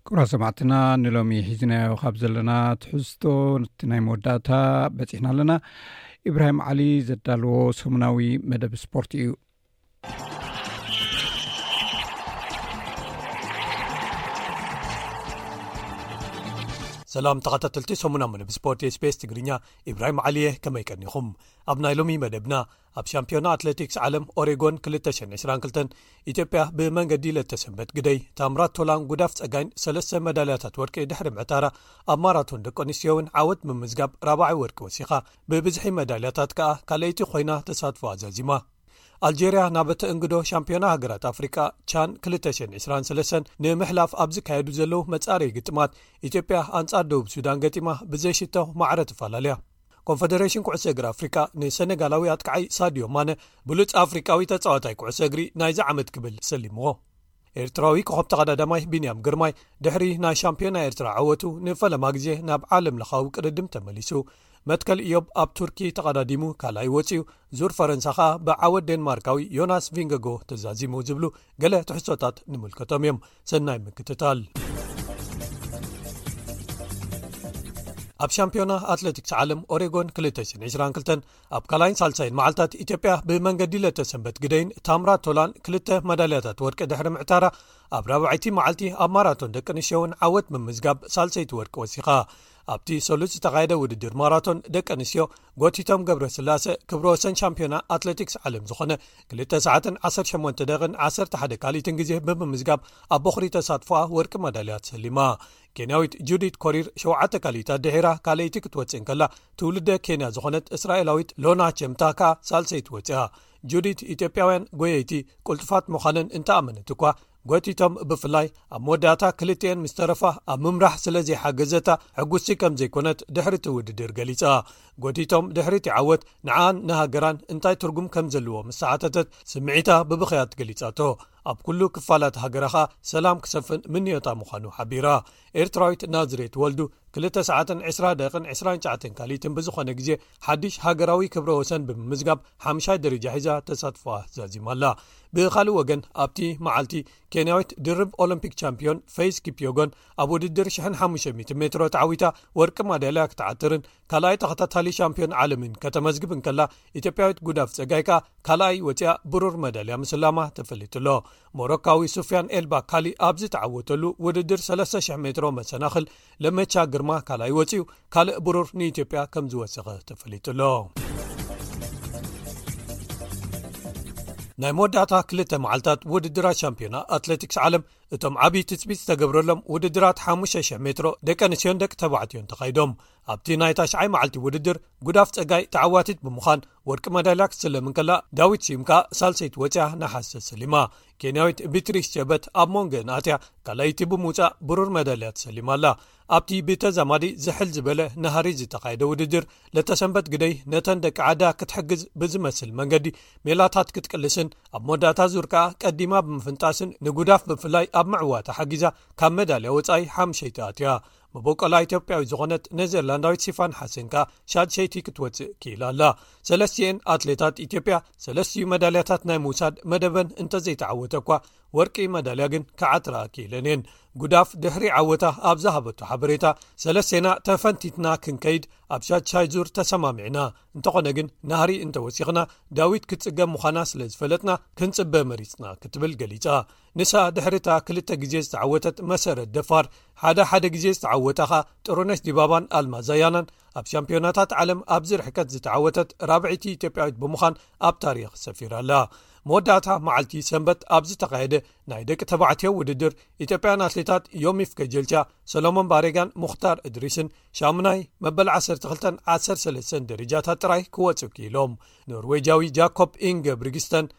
ክብራ ሰማዕትና ንሎሚ ሒዝናዮ ካብ ዘለና ትሕዝቶ ቲ ናይ መወዳእታ በፂሕና ኣለና ኢብራሂም ዓሊ ዘዳለዎ ሰሙናዊ መደብ ስፖርት እዩ ሰላም ተኸታተልቲ ሰሙና መደብ ስፖርት ስፔስ ትግርኛ ኢብራሂም ዓሊየ ከመይ ቀኒኹም ኣብ ናይ ሎሚ መደብና ኣብ ሻምፒዮና ኣትለቲክስ ዓለም ኦሬጎን 222 ኢትዮጵያ ብመንገዲ ለተሰንበት ግደይ ታምራት ቶላን ጉዳፍ ፀጋይን ሰለስተ መዳልያታት ወርቂ ድሕሪ ምዕታራ ኣብ ማራቶን ደቂ ኣንስትዮ ውን ዓወት ምምዝጋብ ራባዓይ ወርቂ ወሲኻ ብብዝሒ መዳልያታት ከኣ ካልኣይቲ ኮይና ተሳትፎ ኣዛዚማ ኣልጀርያ ናብ እቲ እንግዶ ሻምፒዮና ሃገራት ኣፍሪቃ ቻን 223 ንምሕላፍ ኣብ ዝካየዱ ዘለዉ መጻረይ ግጥማት ኢትዮጵያ ኣንጻር ደቡብ ሱዳን ገጢማ ብዘይሽቶ ማዕረ ትፈላለያ ኮንፈደሬሽን ኩዕሶ እግሪ ኣፍሪቃ ንሰነጋላዊ ኣጥቃዓይ ሳድዮ ማነ ብሉፅ ኣፍሪቃዊ ተፃዋታይ ኩዕሶ እግሪ ናይዚ ዓመት ክብል ሰሊምዎ ኤርትራዊ ኮኸብ ተቐዳዳማይ ቢንያም ግርማይ ድሕሪ ናይ ሻምፒዮና ኤርትራ ዓወቱ ንፈለማ ግዜ ናብ ዓለም ለኻዊ ቅድድም ተመሊሱ መትከል እዮብ ኣብ ቱርኪ ተቐዳዲሙ ካልኣይ ወፅኡ ዙር ፈረንሳ ከኣ ብዓወት ዴንማርካዊ ዮናስ ቪንገጎ ተዛዚሙ ዝብሉ ገለ ትሕሶታት ንምልከቶም እዮም ሰናይ ምክትታል ኣብ ሻምፒዮና ኣትለቲክስ ዓለም ኦሬጎን 222 ኣብ ካላይን ሳልሳይን መዓልታት ኢትዮጵያ ብመንገዲ ለተሰንበት ግደይን ታምራ ቶላን ክልተ መዳልያታት ወርቂ ድሕሪ ምዕታራ ኣብ ራብዓይቲ መዓልቲ ኣብ ማራቶን ደቂ ኣንሽዮውን ዓወት ምምዝጋብ ሳልሰይቲ ወርቂ ወሲኻ ኣብቲ ሰሉስ ዝተኻየደ ውድድር ማራቶን ደቂ ኣንስትዮ ጎቲቶም ገብረ ስላሰ ክብሮ ወሰን ሻምፒዮና ኣትለቲክስ ዓለም ዝኾነ 2 ሰዓትን 18 ደቕን 11 ካልኢትን ግዜ ብምምዝጋብ ኣብ ቦኽሪ ተሳትፎኣ ወርቂ መዳልያ ተሰሊማ ኬንያዊት ጁዲት ኮሪር ሸተ ካልኢት ኣድሒራ ካልይቲ ክትወፅእ ከላ ትውልደ ኬንያ ዝኾነት እስራኤላዊት ሎና ቸምታ ከኣ ሳልሰይቲ ወፅኣ ጁዲት ኢትዮጵያውያን ጎየይቲ ቁልጡፋት ምዃነን እንተኣመነት እኳ ጎቲቶም ብፍላይ ኣብ መወዳእታ ክልቲኤን ምስ ተረፋ ኣብ ምምራሕ ስለ ዘይሓገዘታ ሕጉስቲ ከም ዘይኮነት ድሕሪቲ ውድድር ገሊጻ ጎቲቶም ድሕሪቲ ዓወት ንዓኣን ንሃገራን እንታይ ትርጉም ከም ዘለዎ ምስ ተሓተተት ስምዒታ ብብኽያት ገሊጻቶ ኣብ ኩሉ ክፋላት ሃገራ ኸኣ ሰላም ክሰፍን ምንዮታ ምዃኑ ሓቢራ ኤርትራዊት ናዝሬት ወልዱ ክልተ ሰዓትን ዕስራ ደቕን ዕስራን ሸዓተን ካልኢትን ብዝኾነ ግዜ ሓድሽ ሃገራዊ ክብረ ወሰን ብምምዝጋብ ሓምሻይ ደረጃ ሒዛ ተሳትፎኣ ዛዚማ ኣላ ብካልእ ወገን ኣብቲ መዓልቲ ኬንያዊት ድርብ ኦሎምፒክ ቻምፒዮን ፈይስ ኪፕዮጎን ኣብ ውድድር 1500 ሜትሮ ተዓዊታ ወርቂ ማዳልያ ክትዓትርን ካልኣይ ተኸታታሊ ሻምፒዮን ዓለምን ከተመዝግብ እንከላ ኢትዮጵያዊት ጉዳፍ ፀጋይ ከኣ ካልኣይ ወፅኣ ብሩር መዳልያ ምስላማ ተፈሊጡ ኣሎ ሞሮካዊ ሱፍያን ኤልባ ካሊ ኣብ ዝተዓወተሉ ውድድር 3,00 ሜትሮ መሰናኽል ለመቻ ግርማ ካልኣይ ወፅኡ ካልእ ብሩር ንኢትዮጵያ ከም ዝወሰኸ ተፈሊጡሎ ናይ መወዳእታ ክልተ መዓልታት ውድድራት ሻምፒዮና ኣትለቲክስ ዓለም እቶም ዓብዪ ትፅቢት ዝተገብረሎም ውድድራት ሓ00 ሜትሮ ደቂ ኣንስትዮን ደቂ ተባዕትዮን ተኻይዶም ኣብቲ ናይ ታሽዓይ መዓልቲ ውድድር ጉዳፍ ጸጋይ ተዓዋቲት ብምዃን ወርቂ መዳልያ ክትስለም እንከላ ዳዊት ስዩም ከኣ ሳልሰይቲ ወጽያ ንሓስ ተሰሊማ ኬንያዊት ቢትሪስ ቸበት ኣብ ሞንገን ኣትያ ካልኣይቲ ብምውጻእ ብሩር መዳልያ ተሰሊማ ኣላ ኣብቲ ብተዛማዲ ዝሕል ዝበለ ንሃሪ ዝተኻየደ ውድድር ለተሰንበት ግደይ ነተን ደቂ ዓዳ ክትሕግዝ ብዝመስል መንገዲ ሜላታት ክትቅልስን ኣብ መወዳእታ ዙር ከኣ ቀዲማ ብምፍንጣስን ንጉዳፍ ብፍላይ ኣብ ምዕዋት ሓጊዛ ካብ መዳልያ ወጻኢ ሓምሸይቲ ኣትያ መቦቆላ ኢትዮጵያዊት ዝኾነት ኔዘርላንዳዊት ሲፋን ሓሴን ከኣ ሻድሸይቲ ክትወጽእ ክኢላ ኣላ ሰለስትኤን ኣትሌታት ኢትዮጵያ ሰለስትኡ መዳልያታት ናይ ምውሳድ መደበን እንተዘይተዓወተ እኳ ወርቂ መዳልያ ግን ክዓትራ ክኢለን እየን ጉዳፍ ድሕሪ ዓወታ ኣብ ዝሃበቱ ሓበሬታ ሰለስቴና ተፈንቲትና ክንከይድ ኣብ ሻድሻይ ዙር ተሰማሚዕና እንተኾነ ግን ናህሪ እንተወሲኽና ዳዊት ክጽገም ምዃና ስለ ዝፈለጥና ክንጽበ መሪጽና ክትብል ገሊጻ ንሳ ድሕሪታ ክልተ ግዜ ዝተዓወተት መሰረት ደፋር ሓደ ሓደ ግዜ ዝተዓወታ ኸኣ ጥሩነሽ ዲባባን ኣልማዛያናን ኣብ ሻምፒዮናታት ዓለም ኣብዚ ርሕቀት ዝተዓወተት ራብዒቲ ኢትዮጵያዊት ብምዃን ኣብ ታሪኽ ሰፊራ ኣላ መወዳእታ መዓልቲ ሰንበት ኣብ ዝተኻየደ ናይ ደቂ ተባዕትዮ ውድድር ኢትዮጵያን ኣትሌታት ዮሚፍ ከጀልቻ ሰሎሞን ባሬጋን ሙክታር እድሪስን ሻሙናይ መበል 1213 ደረጃታት ጥራይ ክወፁ ክኢሎም ኖርወጃዊ ጃኮብ ኢንገ ብሪግስተን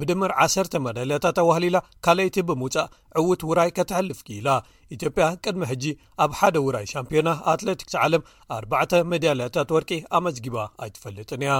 ብድምር ዓሰርተ መዳልያታት ኣዋህሊላ ካልኣይቲ ብምውፃእ ዕዉት ውራይ ከተሕልፍ ክኢላ ኢትዮጵያ ቅድሚ ሕጂ ኣብ ሓደ ውራይ ሻምፒዮና ኣትለቲክስ ዓለም ኣርባዕተ መዳልያታት ወርቂ ኣመዝጊባ ኣይትፈልጥን እያ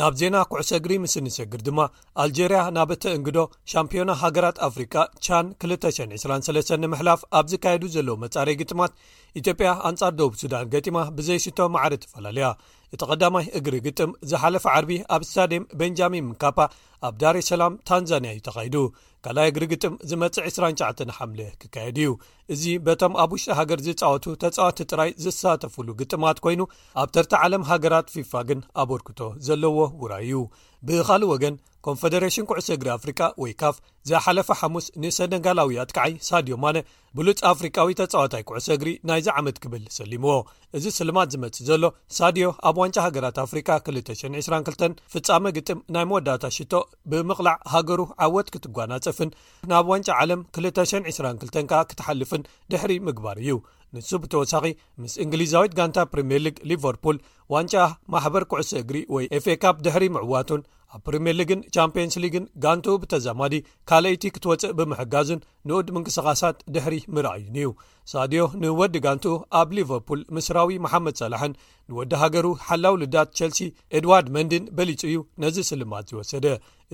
ናብ ዜና ኩዕሰ እግሪ ምስ እንሰግር ድማ ኣልጀርያ ናብ እቲ እንግዶ ሻምፒዮና ሃገራት ኣፍሪቃ ቻን 223 ንምሕላፍ ኣብ ዝካየዱ ዘለዉ መጻረይ ግጥማት ኢትዮጵያ ኣንጻር ደቡብ ሱዳን ገጢማ ብዘይሽቶ ማዕሪ ትፈላለያ እቲ ቀዳማይ እግሪ ግጥም ዝሓለፈ ዓርቢ ኣብ ስታድየም ቤንጃሚን ምካፓ ኣብ ዳሬ ሰላም ታንዛንያ እዩ ተኻይዱ ካልይ እግሪ ግጥም ዝመፅእ 29 ሓምለ ክካየድ እዩ እዚ በቶም ኣብ ውሽጢ ሃገር ዝፃወቱ ተፃዋቲ ጥራይ ዝሳተፍሉ ግጥማት ኮይኑ ኣብ ተርታ ዓለም ሃገራት ፊፋ ግን ኣበርክቶ ዘለዎ ውራይ እዩ ብካልእ ወገን ኮንፈደሬሽን ኩዕሶ እግሪ ኣፍሪቃ ወይ ካፍ ዝሓለፈ ሓሙስ ንሰነጋላዊ ኣጥቃዓይ ሳድዮ ማነ ብሉጽ ኣፍሪቃዊ ተጻዋታይ ኩዕሶ እግሪ ናይዚ ዓመት ክብል ሰሊምዎ እዚ ስልማት ዝመጽእ ዘሎ ሳድዮ ኣብ ዋንጫ ሃገራት ኣፍሪቃ 222 ፍጻመ ግጥም ናይ መወዳእታ ሽቶ ብምቕላዕ ሃገሩ ዓወት ክትጓናጸፍን ናብ ዋንጫ ዓለም 222 ከኣ ክትሓልፍን ድሕሪ ምግባር እዩ ንሱ ብተወሳኺ ምስ እንግሊዛዊት ጋንታ ፕሪምየር ሊግ ሊቨርፑል ዋንጫ ማሕበር ኩዕሶ እግሪ ወይ ኤፌካፕ ድሕሪ ምዕዋቱን ኣብ ፕሪምየር ሊግን ቻምፕንስ ሊግን ጋንትኡ ብተዛማዲ ካልኣይቲ ክትወፅእ ብምሕጋዙን ንኡድ ምንቅስቓሳት ድሕሪ ምርኣዩንዩ ሳድዮ ንወዲ ጋንትኡ ኣብ ሊቨርፑል ምስራዊ መሓመድ ሰላሕን ንወዲ ሃገሩ ሓላው ልዳት ቸልሲ ኤድዋርድ መንድን በሊጹ እዩ ነዚ ስልማት ዝወሰደ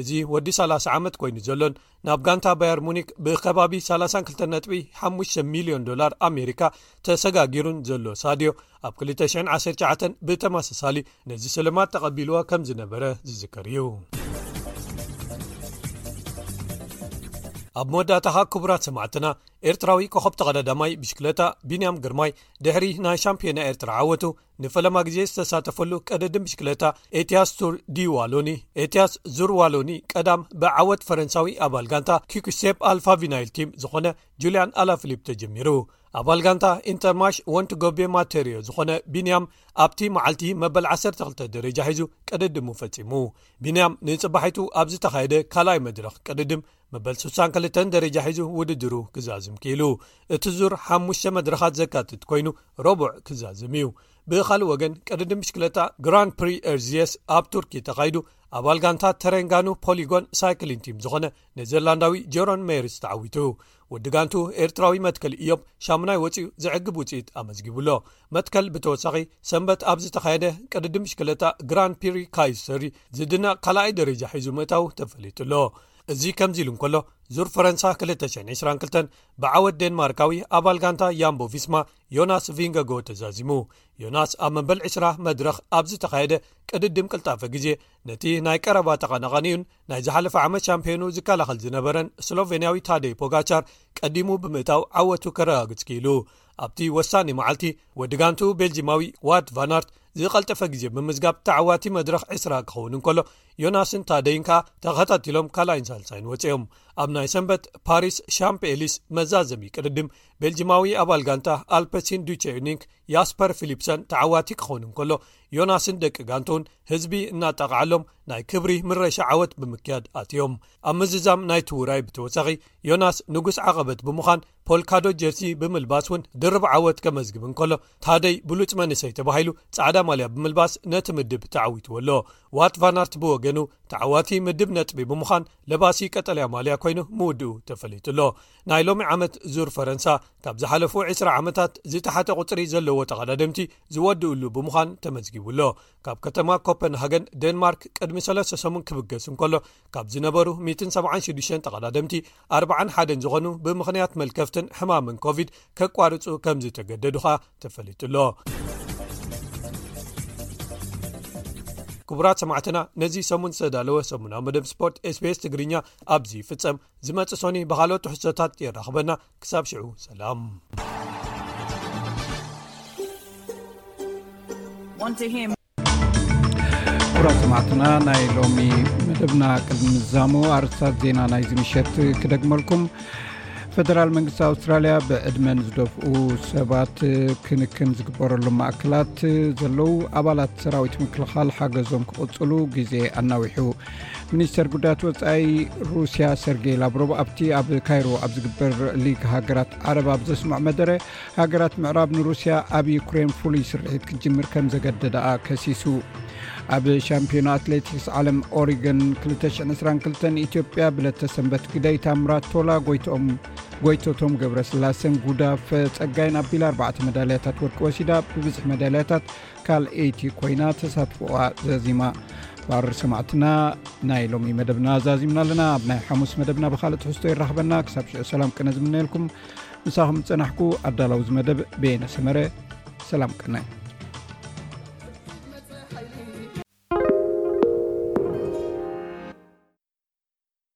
እዚ ወዲ 30 ዓመት ኮይኑ ዘሎን ናብ ጋንታ ባየር ሙኒክ ብከባቢ 32 ነጥቢ ሓ ሚልዮን ዶላር ኣሜሪካ ተሰጋጊሩን ዘሎ ሳድዮ ኣብ 219 ብተማሰሳሊ ነዚ ስልማት ተቐቢልዎ ከም ዝነበረ ዝዝከር እዩ ኣብ መወዳእታ ኻ ክቡራት ሰማዕትና ኤርትራዊ ኮኸብ ተቐዳዳማይ ብሽክለታ ቢንያም ግርማይ ድሕሪ ናይ ሻምፒዮና ኤርትራ ዓወቱ ንፈለማ ግዜ ዝተሳተፈሉ ቀደድም ብሽክለታ ኤትያስ ቱር ዲ ዋሎኒ ኤትያስ ዙር ዋሎኒ ቀዳም ብዓወት ፈረንሳዊ ኣባል ጋንታ ኪኩሴፕ ኣልፋቪናይል ቲም ዝኾነ ጁልያን ኣላፍሊፕ ተጀሚሩ ኣባል ጋንታ ኢንተርማሽ ወንት ጎቤ ማተርዮ ዝኾነ ቢንያም ኣብቲ መዓልቲ መበል 12 ደረጃ ሒዙ ቀደድሙ ፈጺሙ ቢንያም ንጽባሒቱ ኣብ ዝተኻየደ ካልኣይ መድረኽ ቅድድም መበል 62 ደረጃ ሒዙ ውድድሩ ክዛዝም ክኢሉ እቲ ዙር ሓሙሽ መድረኻት ዘካትት ኮይኑ ረቡዕ ክዛዝም እዩ ብካልእ ወገን ቅድዲ ምሽክለታ ግራን ፕሪ ርዝስ ኣብ ቱርኪ ተኻይዱ ኣባል ጋንታ ተረንጋኑ ፖሊጎን ሳይክሊንቲም ዝኾነ ነዘርላንዳዊ ጀሮን ሜርስ ተዓዊቱ ወዲ ጋንትኡ ኤርትራዊ መትከል እዮብ ሻሙናይ ወፂኡ ዘዕግብ ውፅኢት ኣመዝጊቡሎ መትከል ብተወሳኺ ሰንበት ኣብ ዝተኻየደ ቅድዲ ምሽክለታ ግራን ፒሪ ካይሰሪ ዝድነቕ ካልኣይ ደረጃ ሒዙ ምእታው ተፈሊጡሎ እዚ ከምዚ ኢሉ እንከሎ ዙር ፈረንሳ 222 ብዓወት ዴንማርካዊ ኣባል ጋንታ ያምቦ ቪስማ ዮናስ ቪንገጎ ተዛዚሙ ዮናስ ኣብ መበል 20 መድረኽ ኣብ ዝተኻየደ ቅድድም ቅልጣፈ ግዜ ነቲ ናይ ቀረባ ተቐናቐኒኡን ናይ ዝሓለፈ ዓመት ሻምፕዮኑ ዝከላኸል ዝነበረን ስሎቨንያዊ ታደይ ፖጋቻር ቀዲሙ ብምእታው ዓወቱ ከረጋግጽ ክኢሉ ኣብቲ ወሳኒ መዓልቲ ወዲ ጋንቱ ቤልጂማዊ ዋድ ቫናርት ዝቐልጠፈ ግዜ ብምዝጋብ ተዓዋቲ መድረኽ ዕስራ ክኸውን እንከሎ ዮናስን ታደይን ከኣ ተኸታቲሎም ካልኣይን ሳልሳይን ወፅኦም ኣብ ናይ ሰንበት ፓሪስ ሻምፕ ኤሊስ መዛዘሚ ቅድድም ቤልጂማዊ ኣባል ጋንታ ኣልፐሲን ዱቸዩኒንክ ያስፐር ፊሊፕሰን ተዓዋቲ ክኸውን እንከሎ ዮናስን ደቂ ጋንቱን ህዝቢ እናጣቕዓሎም ናይ ክብሪ ምረሻ ዓወት ብምክያድ ኣትዮም ኣብ ምዝዛም ናይቲ ውራይ ብተወሳኺ ዮናስ ንጉስ ዓቐበት ብምዃን ፖልካዶ ጀርሲ ብምልባስ እውን ድርብ ዓወት ከመዝግብ እንከሎ ታደይ ብሉፅ መንሰይ ተባሂሉ ፃዕዳ ማልያ ብምልባስ ነቲ ምድብ ተዓዊትዎ ኣሎ ዋት ቫናርት ብወገኑ ተዓዋቲ ምድብ ነጥቢ ብምዃን ለባሲ ቀጠልያ ማልያ ኮይኑ ምውድኡ ተፈሊጡ ኣሎ ናይ ሎሚ ዓመት ዙር ፈረንሳ ካብ ዝሓለፉ 20 ዓመታት ዝተሓተ ቁፅሪ ዘለዎ ተቐዳድምቲ ዝወድእሉ ብምዃን ተመዝጊቡ ኣሎ ካብ ከተማ ኮፐንሃገን ዴንማርክ ቅድሚ ሰለስተ ሰሙን ክብገስ እንከሎ ካብ ዝነበሩ 176 ተቐዳድምቲ 41 ዝኾኑ ብምኽንያት መልከፍትን ሕማምን ኮቪድ ከቋርፁ ከም ዝተገደዱ ኸኣ ተፈሊጡ ኣሎ ክቡራት ሰማዕትና ነዚ ሰሙን ዝተዳለወ ሰሙናዊ መደብ ስፖርት ስፔስ ትግርኛ ኣብዚ ይፍፀም ዝመጽእ ሶኒ ብካልኦት ትሕዝቶታት የራኽበና ክሳብ ሽዑ ሰላም ኩራት ሰማዕትና ናይ ሎሚ መደብና ቅድሚ ምዛሙ ኣርስታት ዜና ናይዚ ምሸት ክደግመልኩም ፈደራል መንግስቲ ኣውስትራልያ ብዕድመን ዝደፍኡ ሰባት ክንክን ዝግበረሉም ማእክላት ዘለዉ ኣባላት ሰራዊት ምክልኻል ሓገዞም ክቕፅሉ ግዜ ኣናዊሑ ሚኒስተር ጉዳያት ወፃኢ ሩስያ ሰርጌ ላብሮብ ኣብቲ ኣብ ካይሮ ኣብ ዝግበር ሊግ ሃገራት ዓረብ ኣብ ዘስምዖ መደረ ሃገራት ምዕራብ ንሩስያ ኣብ ዩክሬን ፍሉይ ስርሒት ክጅምር ከም ዘገደዳኣ ከሲሱ ኣብ ሻምፒዮና ኣትሌቲክስ ዓለም ኦሪገን 222 ኢትዮጵያ ብለተሰንበት ግደይ ታምራት ቶላ ጎይትኦም ጎይቶቶም ገብረስላሰን ጉዳፍ ፀጋይን ኣቢል 4 መዳልያታት ወርቂ ወሲዳ ብብዝሒ መዳልያታት ካልኤይቲ ኮይና ተሳትፍዋ ዘዚማ ባር ሰማዕትና ናይ ሎሚ መደብና ዛዚምና ኣለና ኣብ ናይ ሓሙስ መደብና ብካልእ ትሕዝቶ ይራክበና ክሳብ ሽዑ ሰላም ቅነ ዝምነየልኩም ንሳኹም ዝፀናሕኩ ኣዳላዊ ዝ መደብ ቤየነ ሰመረ ሰላም ቅነ